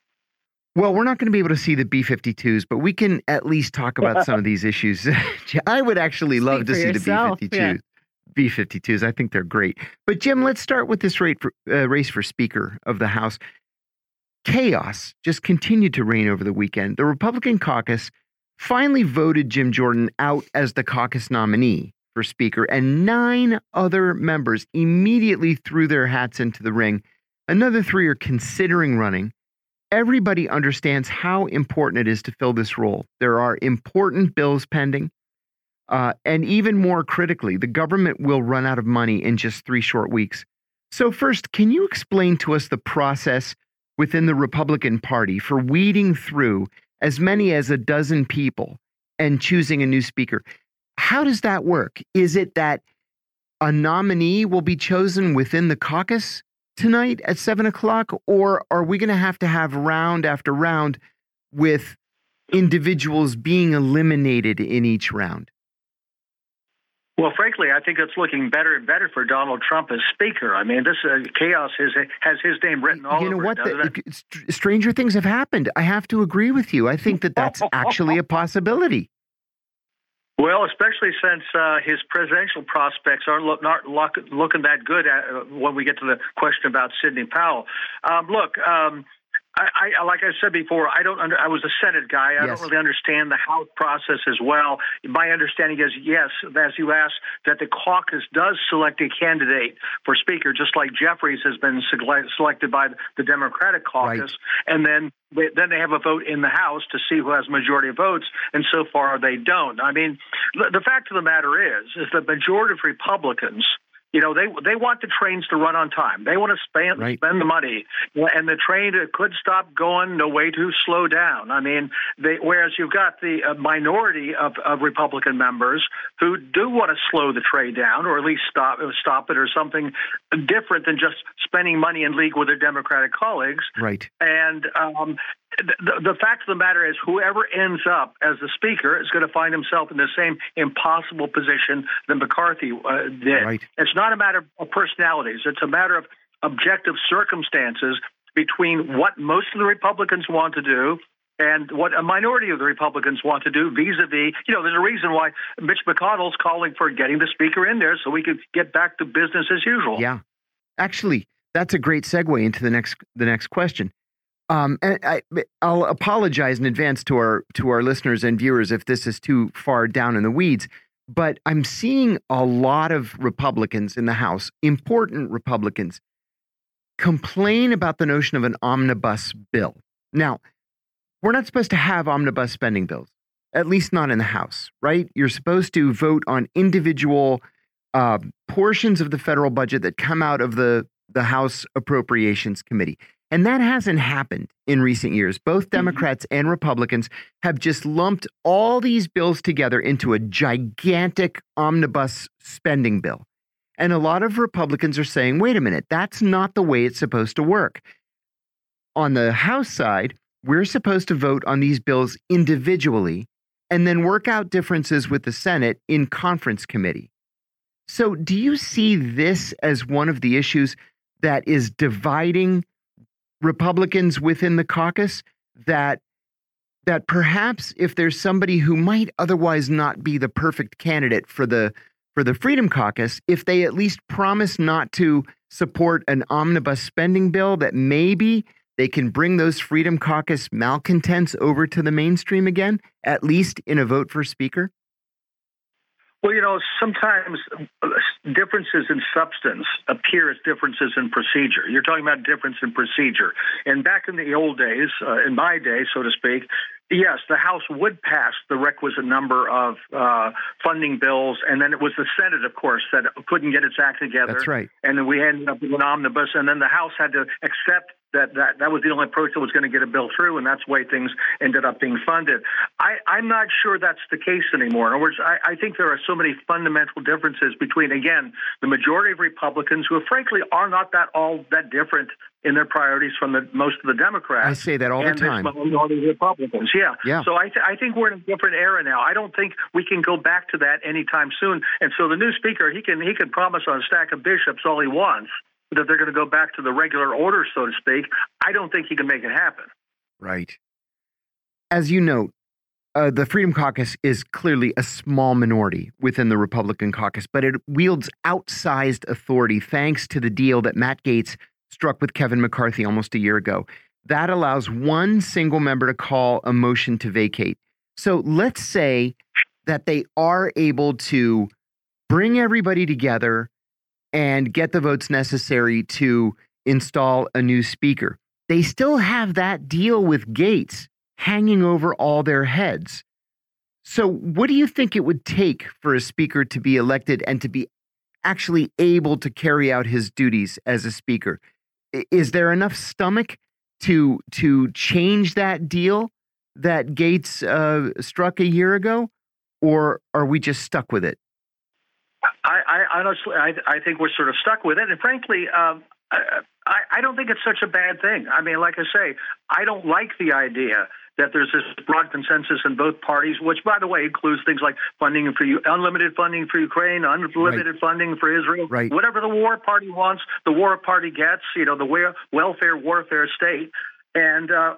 Well, we're not going to be able to see the B 52s, but we can at least talk about some of these issues. I would actually love to see yourself. the B 52s. Yeah. B 52s. I think they're great. But, Jim, let's start with this rate for, uh, race for Speaker of the House. Chaos just continued to reign over the weekend. The Republican caucus finally voted Jim Jordan out as the caucus nominee for Speaker, and nine other members immediately threw their hats into the ring. Another three are considering running. Everybody understands how important it is to fill this role. There are important bills pending. Uh, and even more critically, the government will run out of money in just three short weeks. So, first, can you explain to us the process within the Republican Party for weeding through as many as a dozen people and choosing a new speaker? How does that work? Is it that a nominee will be chosen within the caucus tonight at seven o'clock, or are we going to have to have round after round with individuals being eliminated in each round? Well, frankly, I think it's looking better and better for Donald Trump as Speaker. I mean, this uh, chaos has, has his name written all you know over what? it, doesn't it? Stranger things have happened. I have to agree with you. I think that that's actually a possibility. Well, especially since uh, his presidential prospects aren't look, not look, looking that good at, uh, when we get to the question about Sidney Powell. Um, look, um, I, I, like I said before, I don't. Under, I was a Senate guy. I Yes. don't really understand the House process as well. My understanding is yes, as you asked, that the caucus does select a candidate for Speaker, just like Jeffries has been selected by the Democratic caucus, and then then they have a vote in the House to see who has majority of votes. And so far, they don't. I mean, the, fact of the matter is, is the majority of Republicans. You know, they they want the trains to run on time. They want to spend Right. spend the money, and the train could stop going. No way to slow down. I mean, they, whereas you've got the uh, minority of, of Republican members who do want to slow the train down, or at least stop stop it, or something different than just spending money in league with their Democratic colleagues. Right. And um, the, the fact of the matter is, whoever ends up as the speaker is going to find himself in the same impossible position that McCarthy uh, did. Right. It's not a matter of personalities; it's a matter of objective circumstances between what most of the Republicans want to do and what a minority of the Republicans want to do vis-a-vis, you know, there's a reason why Mitch McConnell's calling for getting the speaker in there so we could get back to business as usual. Yeah, actually, that's a great segue into the next the next question. Um, and I, I'll apologize in advance to our to our listeners and viewers if this is too far down in the weeds. But I'm seeing a lot of Republicans in the House, important Republicans, complain about the notion of an omnibus bill. Now, we're not supposed to have omnibus spending bills, at least not in the House, right? You're supposed to vote on individual uh, portions of the federal budget that come out of the, the House Appropriations Committee. And that hasn't happened in recent years. Both mm-hmm. Democrats and Republicans have just lumped all these bills together into a gigantic omnibus spending bill. And a lot of Republicans are saying, wait a minute, that's not the way it's supposed to work. On the House side, we're supposed to vote on these bills individually and then work out differences with the Senate in conference committee. So, do you see this as one of the issues that is dividing Republicans within the caucus? That that perhaps if there's somebody who might otherwise not be the perfect candidate for the for the Freedom Caucus, if they at least promise not to support an omnibus spending bill, that maybe they can bring those Freedom Caucus malcontents over to the mainstream again, at least in a vote for Speaker? Well, you know, sometimes uh, differences in substance appear as differences in procedure. You're talking about difference in procedure. And back in the old days, uh, in my day, so to speak, yes, the House would pass the requisite number of uh, funding bills, and then it was the Senate, of course, that couldn't get its act together. That's right. And then we ended up with an omnibus, and then the House had to accept that that, that was the only approach that was going to get a bill through, and that's the way things ended up being funded. I, I'm not sure that's the case anymore. In other words, I, I think there are so many fundamental differences between, again, the majority of Republicans who, frankly, are not that all that different in their priorities from the most of the Democrats. I say that all the time. Minority Republicans, yeah. yeah. So I, th- I think we're in a different era now. I don't think we can go back to that anytime soon. And so the new speaker, he can he can promise on a stack of bishops all he wants that they're going to go back to the regular order, so to speak. I don't think he can make it happen. Right. As you note, uh, the Freedom Caucus is clearly a small minority within the Republican caucus, but it wields outsized authority thanks to the deal that Matt Gaetz struck with Kevin McCarthy almost a year ago. That allows one single member to call a motion to vacate. So let's say that they are able to bring everybody together and get the votes necessary to install a new speaker. They still have that deal with Gaetz hanging over all their heads. So, what do you think it would take for a speaker to be elected and to be actually able to carry out his duties as a speaker? Is there enough stomach to to change that deal that Gaetz uh, struck a year ago, or are we just stuck with it? I, I honestly, I, I think we're sort of stuck with it, and frankly, um, I, I don't think it's such a bad thing. I mean, like I say, I don't like the idea that there's this broad consensus in both parties, which, by the way, includes things like funding for you, unlimited funding for Ukraine, unlimited right. funding for Israel, right. whatever the war party wants, the war party gets. You know, the welfare warfare state. And uh,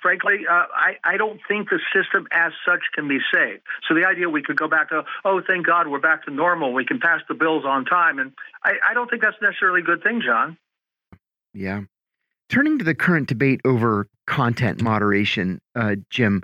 frankly, uh, I, I don't think the system as such can be saved. So the idea we could go back to, oh, thank God we're back to normal, we can pass the bills on time, and I, I don't think that's necessarily a good thing, John. Yeah. Turning to the current debate over content moderation, uh, Jim,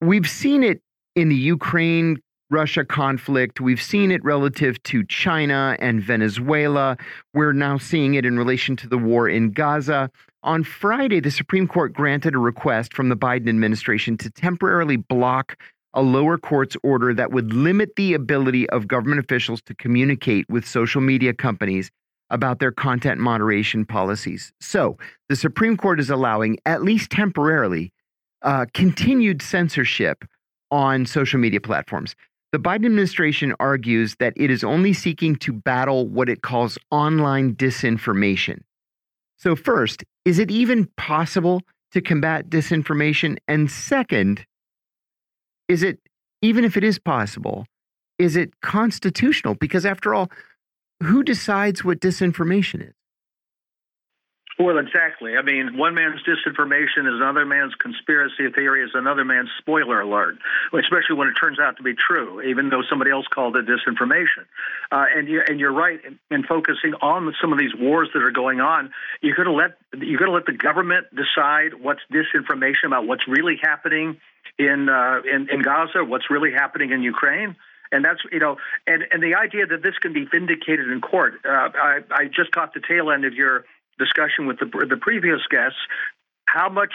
we've seen it in the Ukraine Russia conflict. We've seen it relative to China and Venezuela. We're now seeing it in relation to the war in Gaza. On Friday, the Supreme Court granted a request from the Biden administration to temporarily block a lower court's order that would limit the ability of government officials to communicate with social media companies about their content moderation policies. So, the Supreme Court is allowing, at least temporarily, uh, continued censorship on social media platforms. The Biden administration argues that it is only seeking to battle what it calls online disinformation. So, first, is it even possible to combat disinformation? And second, is it, even if it is possible, is it constitutional? Because after all, who decides what disinformation is? Well, exactly. I mean, one man's disinformation is another man's conspiracy theory, is another man's spoiler alert, especially when it turns out to be true, even though somebody else called it disinformation. Uh, and you and you're right in, in focusing on some of these wars that are going on. You're going to let you're going to let the government decide what's disinformation about what's really happening in uh, in, in Gaza, what's really happening in Ukraine and that's you know, and and the idea that this can be vindicated in court. Uh, I I just caught the tail end of your discussion with the, the previous guests, how much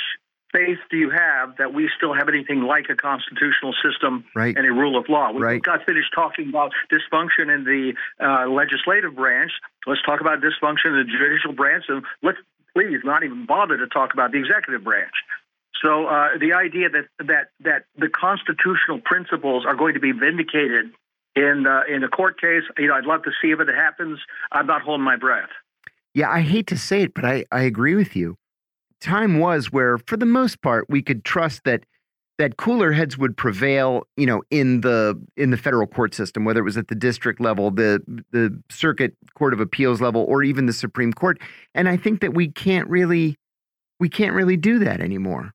faith do you have that we still have anything like a constitutional system right. and a rule of law? We right. got finished talking about dysfunction in the uh, legislative branch. Let's talk about dysfunction in the judicial branch, and let's please not even bother to talk about the executive branch. So uh, the idea that that that the constitutional principles are going to be vindicated in uh, in a court case, you know, I'd love to see if it happens. I'm not holding my breath. Yeah, I hate to say it, but I, I agree with you. Time was where, for the most part, we could trust that that cooler heads would prevail, you know, in the in the federal court system, whether it was at the district level, the the circuit court of appeals level, or even the Supreme Court. And I think that we can't really we can't really do that anymore.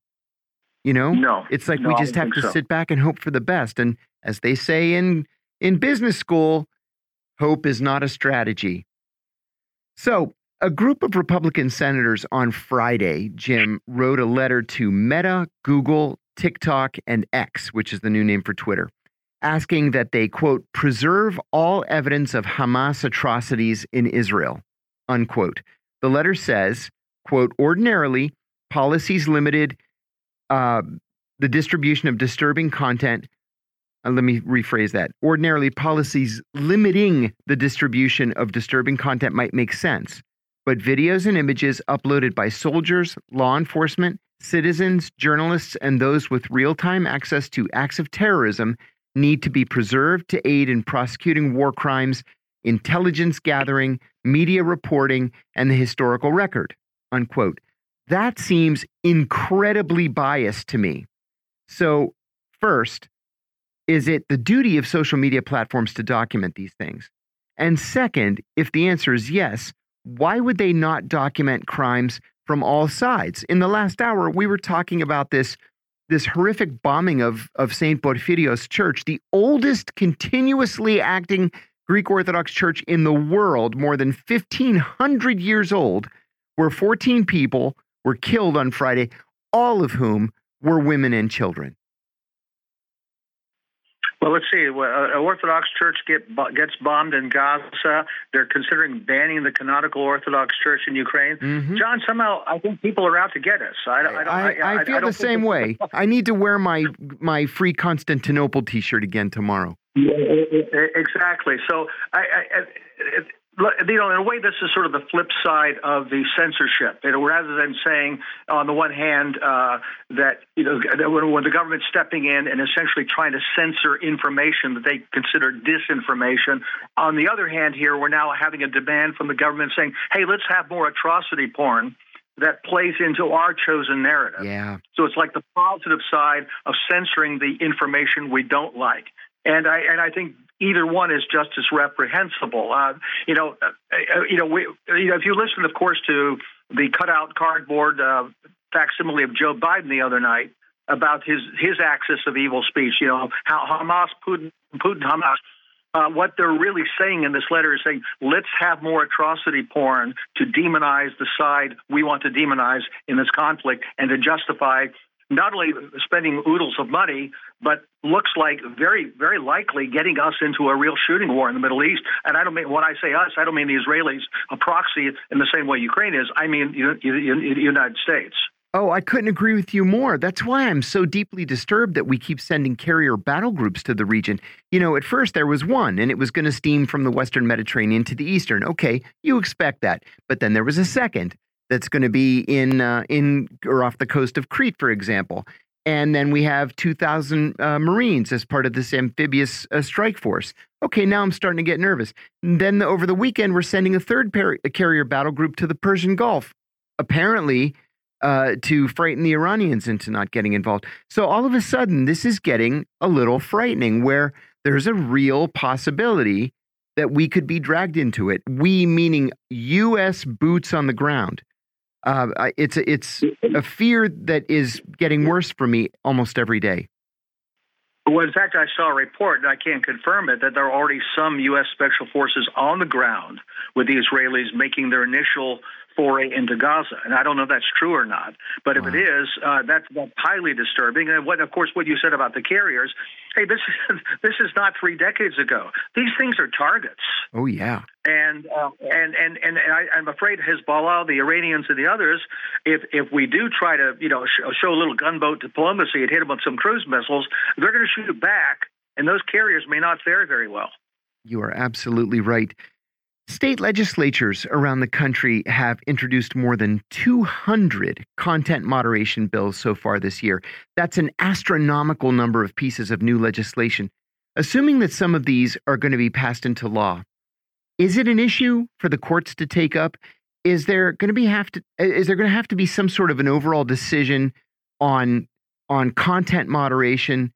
You know? No. It's like no, we just have to so. sit back and hope for the best. And as they say in in business school, hope is not a strategy. So a group of Republican senators on Friday, Jim, wrote a letter to Meta, Google, TikTok, and X, which is the new name for Twitter, asking that they, quote, preserve all evidence of Hamas atrocities in Israel, unquote. The letter says, quote, ordinarily, policies limited uh, the distribution of disturbing content. Uh, let me rephrase that. Ordinarily, policies limiting the distribution of disturbing content might make sense but videos and images uploaded by soldiers, law enforcement, citizens, journalists, and those with real time access to acts of terrorism need to be preserved to aid in prosecuting war crimes, intelligence gathering, media reporting, and the historical record. Unquote. That seems incredibly biased to me. So, first, is it the duty of social media platforms to document these things? And second, if the answer is yes, why would they not document crimes from all sides? In the last hour, we were talking about this this horrific bombing of of Saint Porphyrios Church, the oldest continuously acting Greek Orthodox church in the world, more than 1500 years old, where 14 people were killed on Friday, all of whom were women and children. Well, let's see. An Orthodox church get, gets bombed in Gaza. They're considering banning the canonical Orthodox Church in Ukraine. Mm -hmm. John, somehow I think people are out to get us. I, I, I, I feel the same way. I need to wear my my free Constantinople T-shirt again tomorrow. Yeah, exactly. So I, you know, in a way, this is sort of the flip side of the censorship. You know, rather than saying, on the one hand, uh, that you know, when, when the government's stepping in and essentially trying to censor information that they consider disinformation, on the other hand, here we're now having a demand from the government saying, "Hey, let's have more atrocity porn." That plays into our chosen narrative. Yeah. So it's like the positive side of censoring the information we don't like. And I and I think either one is just as reprehensible. Uh, you know, uh, uh, you know, we, you know, if you listen, of course, to the cutout cardboard uh, facsimile of Joe Biden the other night about his his axis of evil speech. You know, how Hamas, Putin, Putin, Hamas. Uh, what they're really saying in this letter is saying, let's have more atrocity porn to demonize the side we want to demonize in this conflict and to justify not only spending oodles of money, but looks like very, very likely getting us into a real shooting war in the Middle East. And I don't mean when I say us, I don't mean the Israelis, a proxy in the same way Ukraine is. I mean the United States. Oh, I couldn't agree with you more. That's why I'm so deeply disturbed that we keep sending carrier battle groups to the region. You know, at first there was one, and it was going to steam from the Western Mediterranean to the Eastern. Okay, you expect that. But then there was a second that's going to be in uh, in or off the coast of Crete, for example. And then we have 2,000 uh, Marines as part of this amphibious uh, strike force. Okay, now I'm starting to get nervous. And then the, over the weekend, we're sending a third carrier battle group to the Persian Gulf, apparently uh, to frighten the Iranians into not getting involved. So all of a sudden, this is getting a little frightening where there's a real possibility that we could be dragged into it. We, meaning U.S. boots on the ground Uh, it's it's a fear that is getting worse for me almost every day. Well, in fact, I saw a report, and I can't confirm it, that there are already some U.S. Special Forces on the ground with the Israelis making their initial foray into Gaza. And I don't know if that's true or not. But if wow. it is, uh, that's, that's highly disturbing. And what, of course, what you said about the carriers, hey, this is this is not three decades ago. These things are targets. Oh yeah. And uh, and and and I, am afraid Hezbollah, the Iranians, and the others, if if we do try to you know sh- show a little gunboat diplomacy and hit them with some cruise missiles, they're going to shoot it back, and those carriers may not fare very well. You are absolutely right. State legislatures around the country have introduced more than 200 content moderation bills so far this year. That's an astronomical number of pieces of new legislation. Assuming that some of these are going to be passed into law, is it an issue for the courts to take up? Is there going to be have to is there going to have to be some sort of an overall decision on on content moderation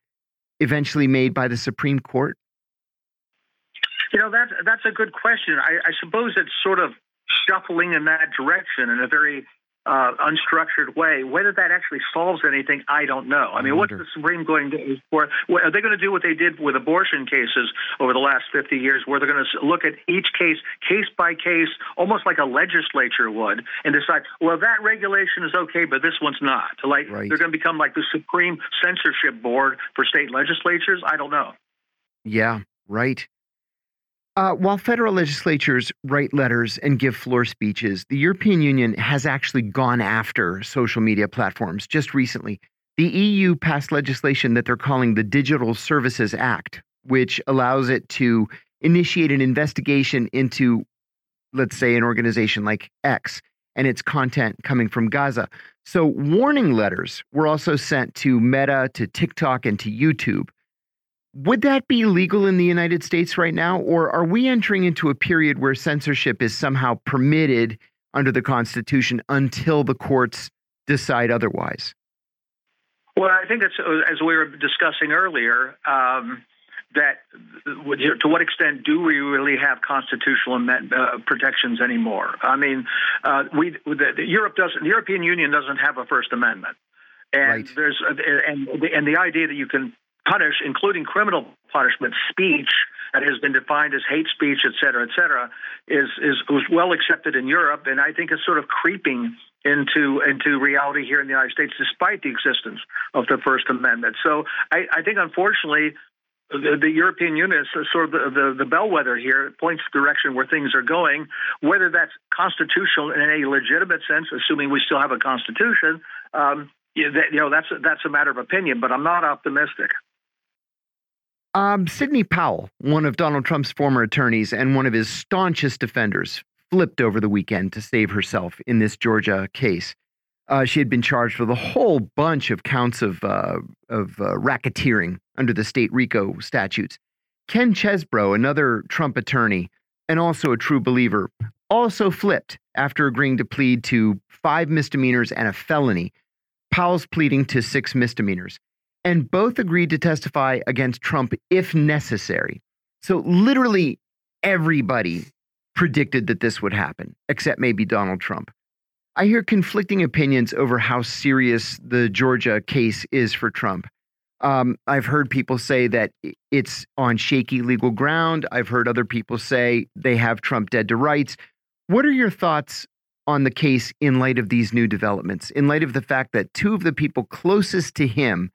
eventually made by the Supreme Court? You know, that, that's a good question. I, I suppose it's sort of shuffling in that direction in a very uh, unstructured way. Whether that actually solves anything, I don't know. I mean, I what's the Supreme going to do for? Are they going to do what they did with abortion cases over the last 50 years, where they're going to look at each case, case by case, almost like a legislature would, and decide, well, that regulation is okay, but this one's not. Like right. they're going to become like the Supreme Censorship Board for state legislatures. I don't know. Yeah, right. Uh, while federal legislatures write letters and give floor speeches, the European Union has actually gone after social media platforms. Just recently, the EU passed legislation that they're calling the Digital Services Act, which allows it to initiate an investigation into, let's say, an organization like X and its content coming from Gaza. So, warning letters were also sent to Meta, to TikTok, and to YouTube. Would that be legal in the United States right now? Or are we entering into a period where censorship is somehow permitted under the Constitution until the courts decide otherwise? Well, I think it's as we were discussing earlier. Um, that to what extent do we really have constitutional uh, protections anymore? I mean, uh, we the, the Europe doesn't. The European Union doesn't have a First Amendment, and right. there's and and the idea that you can punish, including criminal punishment, speech that has been defined as hate speech, et cetera, et cetera, is is was well accepted in Europe, and I think it's sort of creeping into into reality here in the United States, despite the existence of the First Amendment. So I, I think, unfortunately. The, the, European Union is sort of the, the, the bellwether here. It points the direction where things are going. Whether that's constitutional in a legitimate sense, assuming we still have a constitution, um, you know, that's that's a matter of opinion. But I'm not optimistic. Um, Sidney Powell, one of Donald Trump's former attorneys and one of his staunchest defenders, flipped over the weekend to save herself in this Georgia case. Uh, she had been charged with a whole bunch of counts of uh, of uh, racketeering under the state RICO statutes. Ken Chesebro, another Trump attorney and also a true believer, also flipped after agreeing to plead to five misdemeanors and a felony. Powell's pleading to six misdemeanors and both agreed to testify against Trump if necessary. So, literally, everybody predicted that this would happen, except maybe Donald Trump. I hear conflicting opinions over how serious the Georgia case is for Trump. Um, I've heard people say that it's on shaky legal ground. I've heard other people say they have Trump dead to rights. What are your thoughts on the case in light of these new developments, in light of the fact that two of the people closest to him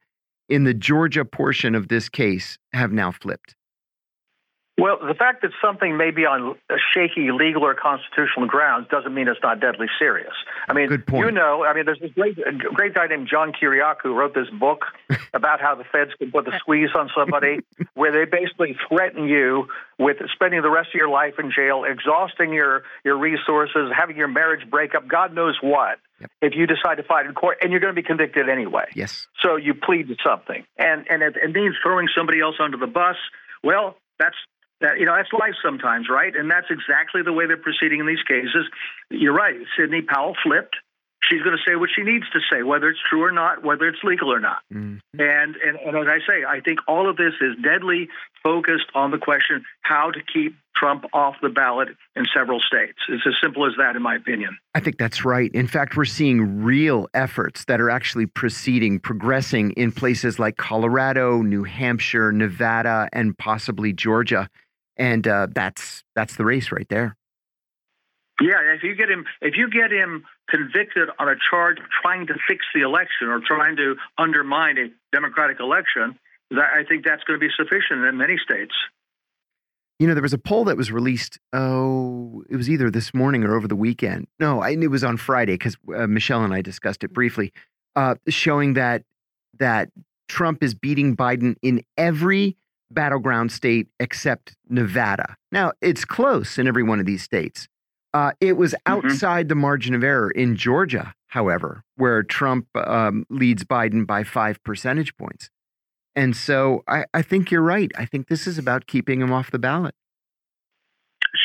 in the Georgia portion of this case have now flipped? Well, the fact that something may be on shaky legal or constitutional grounds doesn't mean it's not deadly serious. I oh, mean, you know, I mean, there's this great, great guy named John Kiriakou who wrote this book about how the feds can put the squeeze on somebody, where they basically threaten you with spending the rest of your life in jail, exhausting your your resources, having your marriage break up, God knows what. Yep. If you decide to fight in court, and you're going to be convicted anyway. Yes. So you plead to something, and and it, it means throwing somebody else under the bus. Well, that's that you know that's life sometimes, right? And that's exactly the way they're proceeding in these cases. You're right. Sidney Powell flipped. She's going to say what she needs to say, whether it's true or not, whether it's legal or not. Mm. And, and and as I say, I think all of this is deadly focused on the question how to keep Trump off the ballot in several states. It's as simple as that, in my opinion. I think that's right. In fact, we're seeing real efforts that are actually proceeding, progressing in places like Colorado, New Hampshire, Nevada, and possibly Georgia. And uh, that's that's the race right there. Yeah, if you get him, if you get him convicted on a charge of trying to fix the election or trying to undermine a democratic election, I think that's going to be sufficient in many states. You know, there was a poll that was released. Oh, it was either this morning or over the weekend. No, I, it was on Friday because uh, Michelle and I discussed it briefly, uh, showing that that Trump is beating Biden in every battleground state except Nevada. Now, it's close in every one of these states. Uh, it was Mm-hmm. outside the margin of error in Georgia, however, where Trump um, leads Biden by five percentage points. And so I, I think you're right. I think this is about keeping him off the ballot.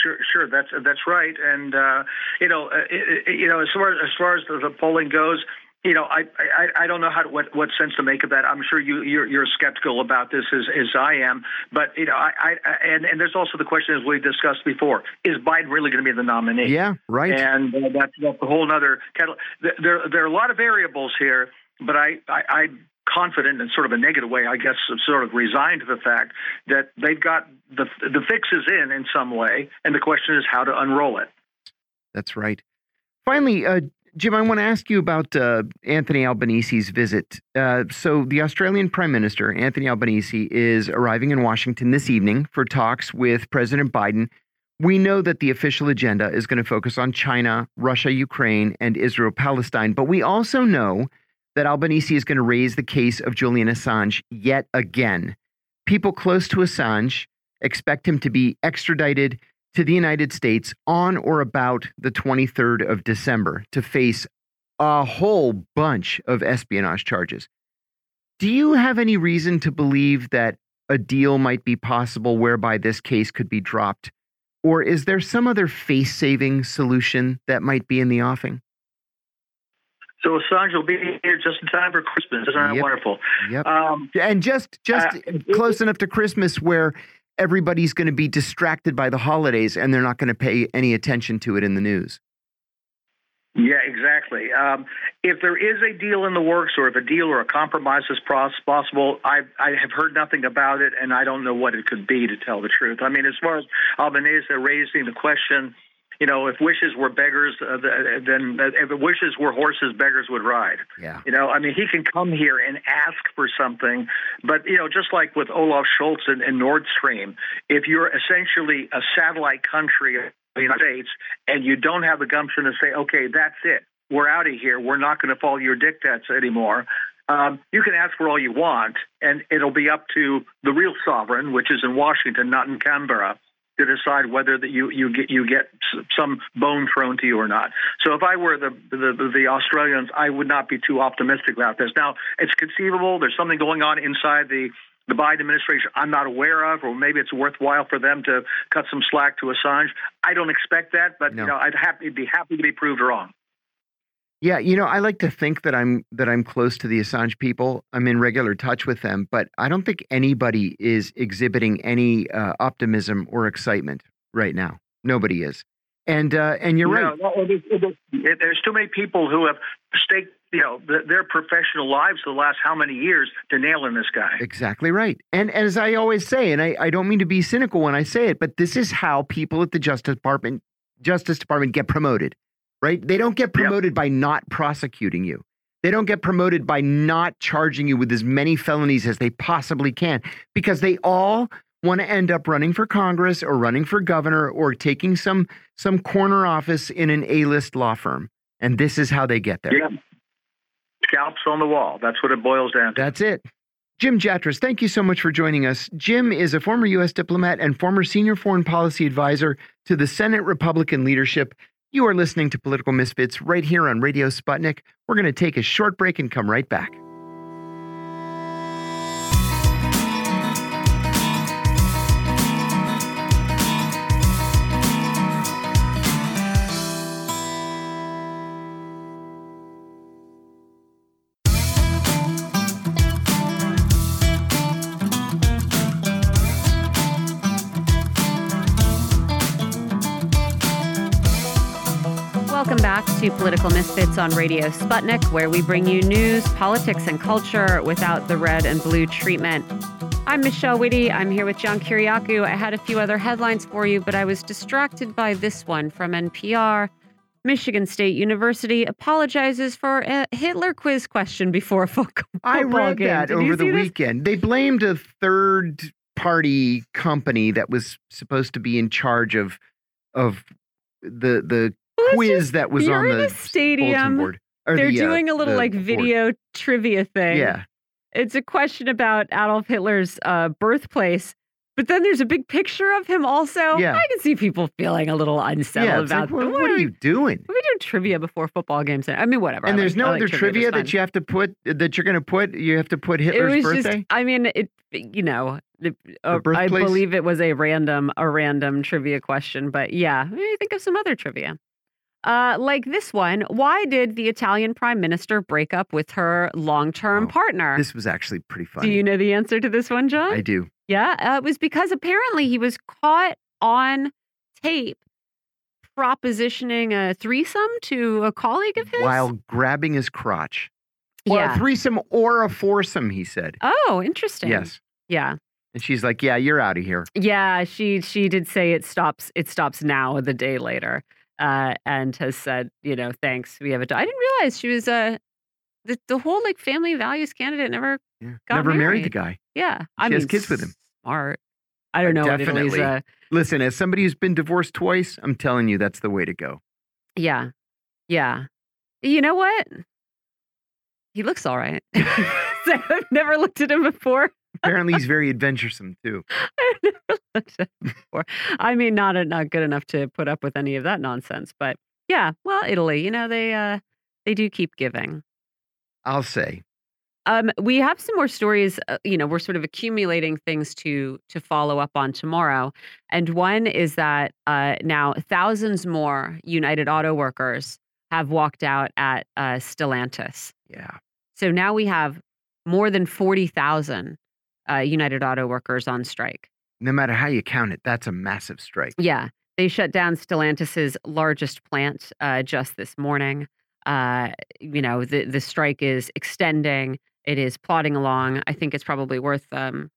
Sure, sure, that's that's right. And uh, you know, uh, it, it- you know, as far as far as the, the polling goes, you know, I, I I don't know how to, what what sense to make of that. I'm sure you you're, you're skeptical about this as as I am. But you know, I, I and and there's also the question as we discussed before: Is Biden really going to be the nominee? Yeah, right. And uh, that's, that's a whole other kettle. There, there are a lot of variables here, but I, I, I'm confident in sort of a negative way, I guess, sort of resigned to the fact that they've got the the fixes in in some way, and the question is how to unroll it. That's right. Finally, uh, Jim, I want to ask you about uh, Anthony Albanese's visit. Uh, so, the Australian Prime Minister, Anthony Albanese, is arriving in Washington this evening for talks with President Biden. We know that the official agenda is going to focus on China, Russia, Ukraine, and Israel Palestine. But we also know that Albanese is going to raise the case of Julian Assange yet again. People close to Assange expect him to be extradited to the United States on or about the 23rd of December to face a whole bunch of espionage charges. Do you have any reason to believe that a deal might be possible whereby this case could be dropped? Or is there some other face saving solution that might be in the offing? So Assange will be here just in time for Christmas. Isn't that Yep. wonderful? Yep. Um, and just just uh, close enough to Christmas where everybody's going to be distracted by the holidays and they're not going to pay any attention to it in the news. Yeah, exactly. Um, if there is a deal in the works, or if a deal or a compromise is possible, I I have heard nothing about it, and I don't know what it could be. To tell the truth, I mean, as far as Albanese raising the question, you know, if wishes were beggars, uh, then uh, if wishes were horses, beggars would ride. Yeah. You know, I mean, he can come here and ask for something, but you know, just like with Olaf Scholz and, and Nord Stream, if you're essentially a satellite country of the United States and you don't have the gumption to say, okay, that's it, we're out of here, we're not going to follow your dictats anymore. Um, you can ask for all you want, and it'll be up to the real sovereign, which is in Washington, not in Canberra, to decide whether that you you get you get some bone thrown to you or not. So if I were the the, the Australians, I would not be too optimistic about this. Now it's conceivable there's something going on inside the the Biden administration I'm not aware of, or maybe it's worthwhile for them to cut some slack to Assange. I don't expect that, but No. you know I'd happy be happy to be proved wrong. Yeah, you know, I like to think that I'm that I'm close to the Assange people. I'm in regular touch with them, but I don't think anybody is exhibiting any uh, optimism or excitement right now. Nobody is. And uh, and you're right. No, no, it is- it is- it- there's too many people who have staked, you know, their professional lives for the last how many years to nail in this guy. Exactly right. And as I always say, and I, I don't mean to be cynical when I say it, but this is how people at the Justice Department Justice Department get promoted, right? They don't get promoted by not prosecuting you. They don't get promoted by not charging you with as many felonies as they possibly can because they all want to end up running for Congress or running for governor or taking some some corner office in an A-list law firm. And this is how they get there. Yeah. Scalps on the wall. That's what it boils down to. That's it. Jim Jatras, thank you so much for joining us. Jim is a former U.S. diplomat and former senior foreign policy advisor to the Senate Republican leadership. You are listening to Political Misfits right here on Radio Sputnik. We're going to take a short break and come right back. To Political Misfits on Radio Sputnik, where we bring you news, politics, and culture without the red and blue treatment. I'm Michelle Witte. I'm here with John Kiriakou. I had a few other headlines for you, but I was distracted by this one from NPR. Michigan State University apologizes for a Hitler quiz question before a football I read game. that Did over the this? weekend. They blamed a third party company that was supposed to be in charge of of the the quiz just- that was on the stadium. board. They're the, uh, doing a little like board. video trivia thing. Yeah. It's a question about Adolf Hitler's uh, birthplace, but then there's a big picture of him also. Yeah. I can see people feeling a little unsettled Yeah, it's like, about what, what are you doing? We do trivia before football games. I mean, whatever. I And there's like- I no like other trivia just that you have to put that you're going to put. You have to put It Hitler's birthday. just. I mean, it. You know, the, uh, I believe it was a random, a random trivia question. But yeah, maybe think of some other trivia. Uh, like this one, why did the Italian prime minister break up with her long-term Oh, partner? This was actually pretty funny. Do you know the answer to this one, John? I do. Yeah, uh, it was because apparently he was caught on tape propositioning a threesome to a colleague of his. While grabbing his crotch. Or yeah. a threesome or a foursome, he said. oh, interesting. Yes. Yeah. And she's like, "Yeah, you're out of here." Yeah. She she did say it stops. It stops now. The day later, uh, and has said, you know, thanks. We have a. do- I didn't realize she was a. The, the whole like family values candidate never. Yeah. Got Never married the guy. Yeah. I She mean, has kids with him. Smart. I don't know. Definitely. Uh, Listen, as somebody who's been divorced twice, I'm telling you, that's the way to go. Yeah. Yeah. You know what? He looks all right. I've never looked at him before. Apparently, he's very adventuresome too. I've never looked at him before. I mean, not not good enough to put up with any of that nonsense. But yeah, well, Italy, you know, they uh they do keep giving. I'll say. Um, we have some more stories. Uh, you know, we're sort of accumulating things to to follow up on tomorrow, and one is that uh, now thousands more United Auto Workers have walked out at uh, Stellantis. Yeah. So now we have more than forty thousand uh, United Auto Workers on strike. No matter how you count it, that's a massive strike. Yeah, they shut down Stellantis's largest plant uh, just this morning. Uh, you know, the the strike is extending. It is plodding along. I think it's probably worth, um,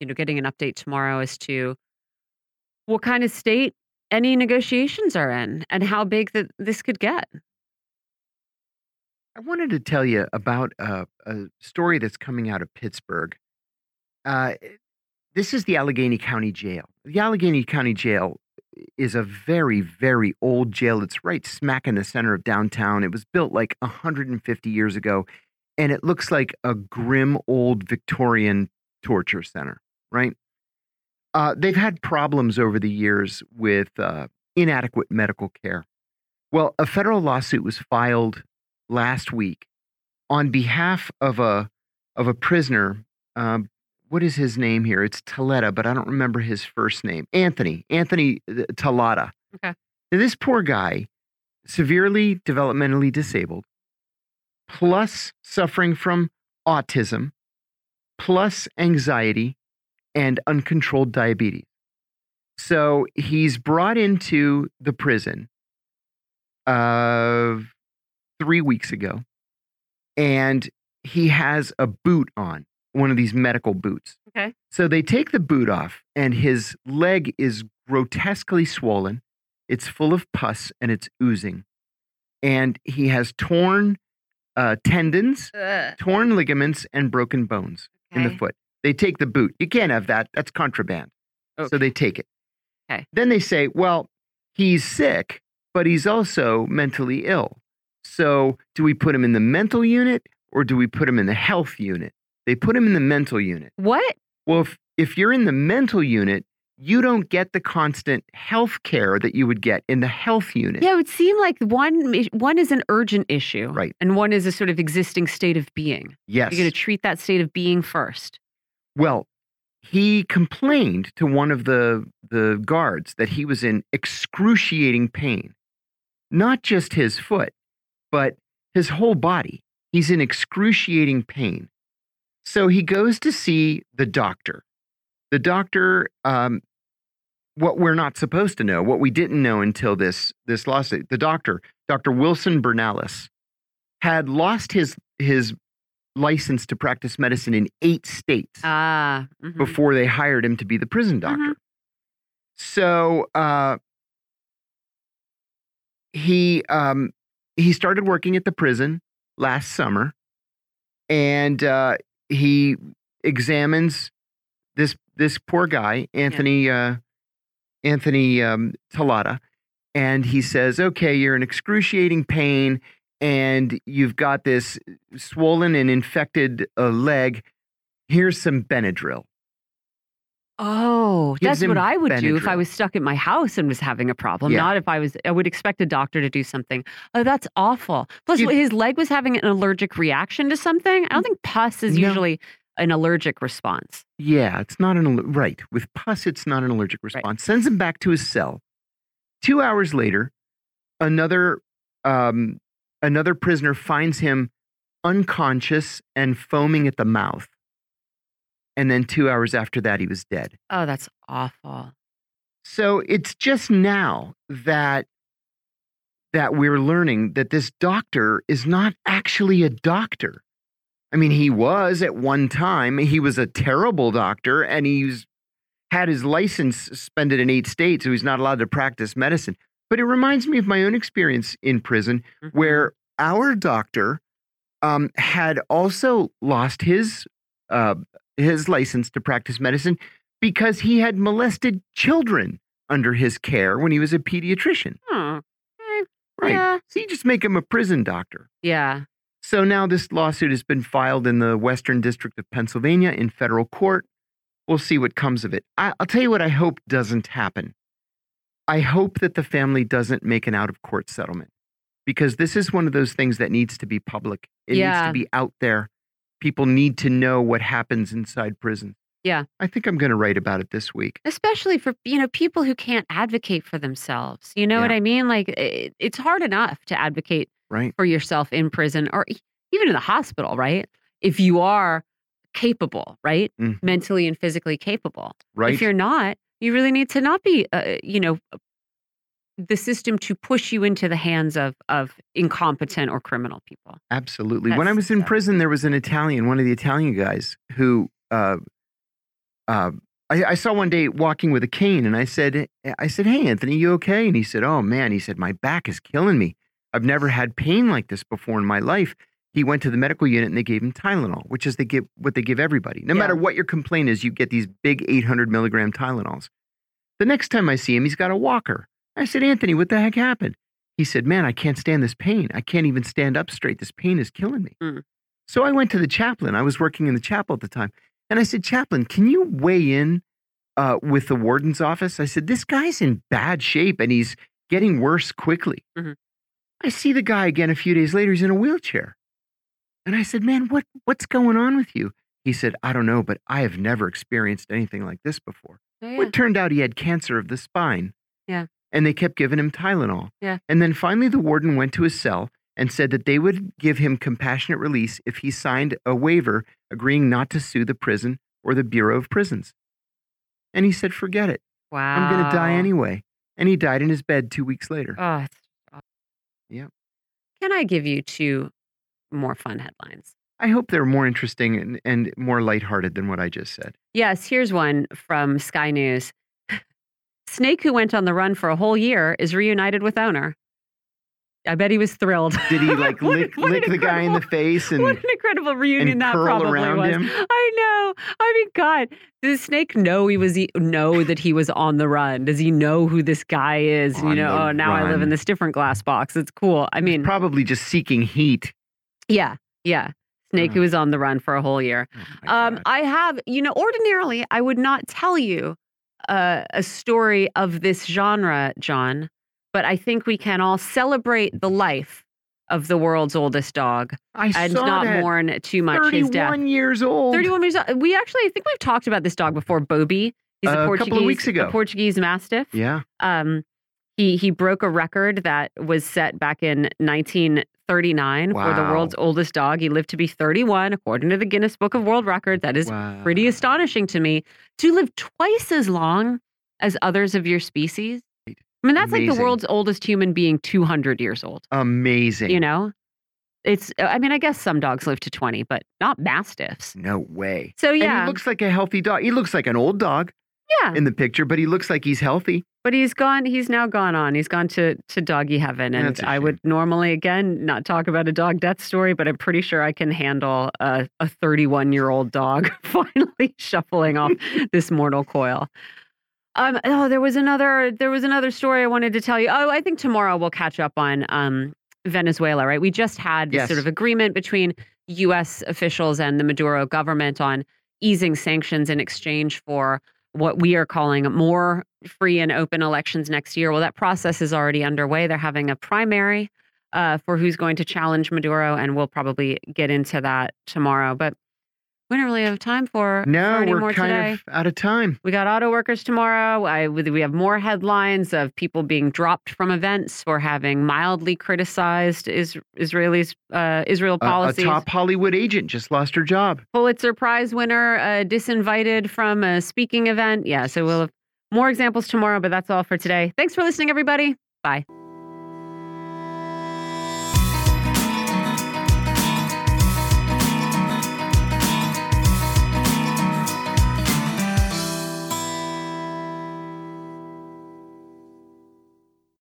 you know, getting an update tomorrow as to what kind of state any negotiations are in and how big that this could get. I wanted to tell you about a, a story that's coming out of Pittsburgh. Uh, this is the Allegheny County Jail. The Allegheny County Jail is a very, very old jail. It's right smack in the center of downtown. It was built like 150 years ago, and it looks like a grim old Victorian torture center, right? Uh, they've had problems over the years with uh, inadequate medical care. Well, a federal lawsuit was filed last week on behalf of a of a prisoner. Um, what is his name here? It's Taletta, but I don't remember his first name. Anthony Anthony uh, Talata. Okay. Now, this poor guy, severely developmentally disabled, plus suffering from autism, plus anxiety and uncontrolled diabetes. So he's brought into the prison uh, three weeks ago, and he has a boot on, one of these medical boots. Okay. So they take the boot off, and his leg is grotesquely swollen. It's full of pus and it's oozing. And he has torn uh, tendons, torn ligaments, and broken bones in the foot. They take the boot. You can't have that. That's contraband. Okay. So they take it. Okay. Then they say, well, he's sick, but he's also mentally ill. So do we put him in the mental unit or do we put him in the health unit? They put him in the mental unit. What? Well, if, if you're in the mental unit, you don't get the constant health care that you would get in the health unit. Yeah, it would seem like one is- one is an urgent issue, Right. and one is a sort of existing state of being. Yes. You're going to treat that state of being first. Well, he complained to one of the the guards that he was in excruciating pain. Not just his foot, but his whole body. He's in excruciating pain. So he goes to see the doctor. The doctor, um, what we're not supposed to know, what we didn't know until this this lawsuit, the doctor Dr. Wilson Bernalis, had lost his his license to practice medicine in eight states Ah. mhm. before they hired him to be the prison doctor. Mhm. So uh, he um, he started working at the prison last summer, and uh, he examines this this poor guy, Anthony uh, Anthony um, Talata, and he says, "Okay, you're in excruciating pain." And you've got this swollen and infected uh, leg. Here's some Benadryl. Oh, Gives that's what I would do if I was stuck at my house and was having a problem. Yeah. Not if I was, I would expect a doctor to do something. Oh, that's awful. Plus, You- his leg was having an allergic reaction to something. I don't think pus is No. usually an allergic response. Yeah, it's not an right. With pus, it's not an allergic response. Sends him back to his cell. Two hours later, another um, another prisoner finds him unconscious and foaming at the mouth. And then two hours after that, he was dead. Oh, that's awful. So it's just now that that we're learning that this doctor is not actually a doctor. I mean, he was at one time. He was a terrible doctor, and he's had his license suspended in eight states, so he's not allowed to practice medicine. But it reminds me of my own experience in prison, Mhm. where our doctor um, had also lost his uh, his license to practice medicine because he had molested children under his care when he was a pediatrician. Oh, eh, Right. Yeah. So you just make him a prison doctor. yeah. So now this lawsuit has been filed in the Western District of Pennsylvania in federal court. We'll see what comes of it. I, I'll tell you what I hope doesn't happen. I hope that the family doesn't make an out of court settlement because this is one of those things that needs to be public. It needs to be out there. People need to know what happens inside prison. Yeah. I think I'm going to write about it this week. Especially for, you know, people who can't advocate for themselves. You know what I mean? Like, it, it's hard enough to advocate Right. for yourself in prison or even in the hospital, right? If you are capable, right? Mhm. Mentally and physically capable. Right. If you're not, you really need to not be, uh, you know, the system to push you into the hands of of incompetent or criminal people. Absolutely. when I was in prison, there was an Italian, one of the Italian guys who uh, uh, I, I saw one day walking with a cane, and I said, I said, "Hey, Anthony, you okay?" And he said, "Oh man," he said, "My back is killing me. I've never had pain like this before in my life." He went to the medical unit and they gave him Tylenol, which is they give what they give everybody. No Yeah. matter what your complaint is, you get these big 800 milligram Tylenols. The next time I see him, he's got a walker. I said, Anthony, what the heck happened? He said, Man, I can't stand this pain. I can't even stand up straight. This pain is killing me. Mm. So I went to the chaplain. I was working in the chapel at the time. And I said, Chaplain, can you weigh in uh, with the warden's office? I said, This guy's in bad shape and he's getting worse quickly. Mhm. I see the guy again a few days later. He's in a wheelchair. And I said, Man, what, what's going on with you? He said, I don't know, but I have never experienced anything like this before. Oh, Well, it turned out he had cancer of the spine. Yeah. And they kept giving him Tylenol. Yeah. And then finally, the warden went to his cell and said that they would give him compassionate release if he signed a waiver agreeing not to sue the prison or the Bureau of Prisons. And he said, forget it. Wow. I'm going to die anyway. And he died in his bed two weeks later. Oh. Yep. Can I give you two more fun headlines? I hope they're more interesting and, and more lighthearted than what I just said. Yes, here's one from Sky News. Snake who went on the run for a whole year is reunited with owner. I bet he was thrilled. Did he like What- lick, what lick the guy in the face and what an incredible reunion and that curl probably around was. him? I know. I mean, God, does Snake know he was know that he was on the run? Does he know who this guy is? you know, oh, now I live in this different glass box. It's cool. I mean, probably just seeking heat? yeah, yeah. Snake Uh. who was on the run for a whole year. Oh Um, I have, you know, ordinarily I would not tell you uh, a story of this genre, John, but I think we can all celebrate the life of the world's oldest dog I and not mourn too much his death. 31 years old. 31 years old. We actually, I think we've talked about this dog before, Bobby. He's Uh, a a Portuguese, couple of weeks ago. a Portuguese Mastiff. Yeah. Um, he he broke a record that was set back in 1939 for the world's oldest dog. He lived to be 31, according to the Guinness Book of World Record. That is pretty astonishing to me. To live twice as long as others of your species, I mean, that's like the world's oldest human being 200 years old. Amazing. You know? It's uh, I mean, I guess some dogs live to 20, but not mastiffs. No way. So And yeah. he looks like a healthy dog. He looks like an old dog yeah. in the picture, but he looks like he's healthy. But he's gone. He's now gone on. He's gone to to doggy heaven, and I would normally again not talk about a dog death story, but I'm pretty sure I can handle a a 31 year old dog finally shuffling off this mortal coil. Um. Oh, there was another. There was another story I wanted to tell you. Oh, I think tomorrow we'll catch up on um Venezuela. Right. We just had this sort of agreement between U.S. officials and the Maduro government on easing sanctions in exchange for what we are calling more free and open elections next year. Well, that process is already underway. They're having a primary uh, for who's going to challenge Maduro, and we'll probably get into that tomorrow. But we don't really have time for, No, we're more kind today. of out of time. We got auto workers tomorrow. I, we have more headlines of people being dropped from events for having mildly criticized is, Israelis uh, Israel A, a top Hollywood agent just lost her job. Pulitzer Prize winner uh, disinvited from a speaking event. Yeah, so we'll have more examples tomorrow, but that's all for today. Thanks for listening, everybody. Bye.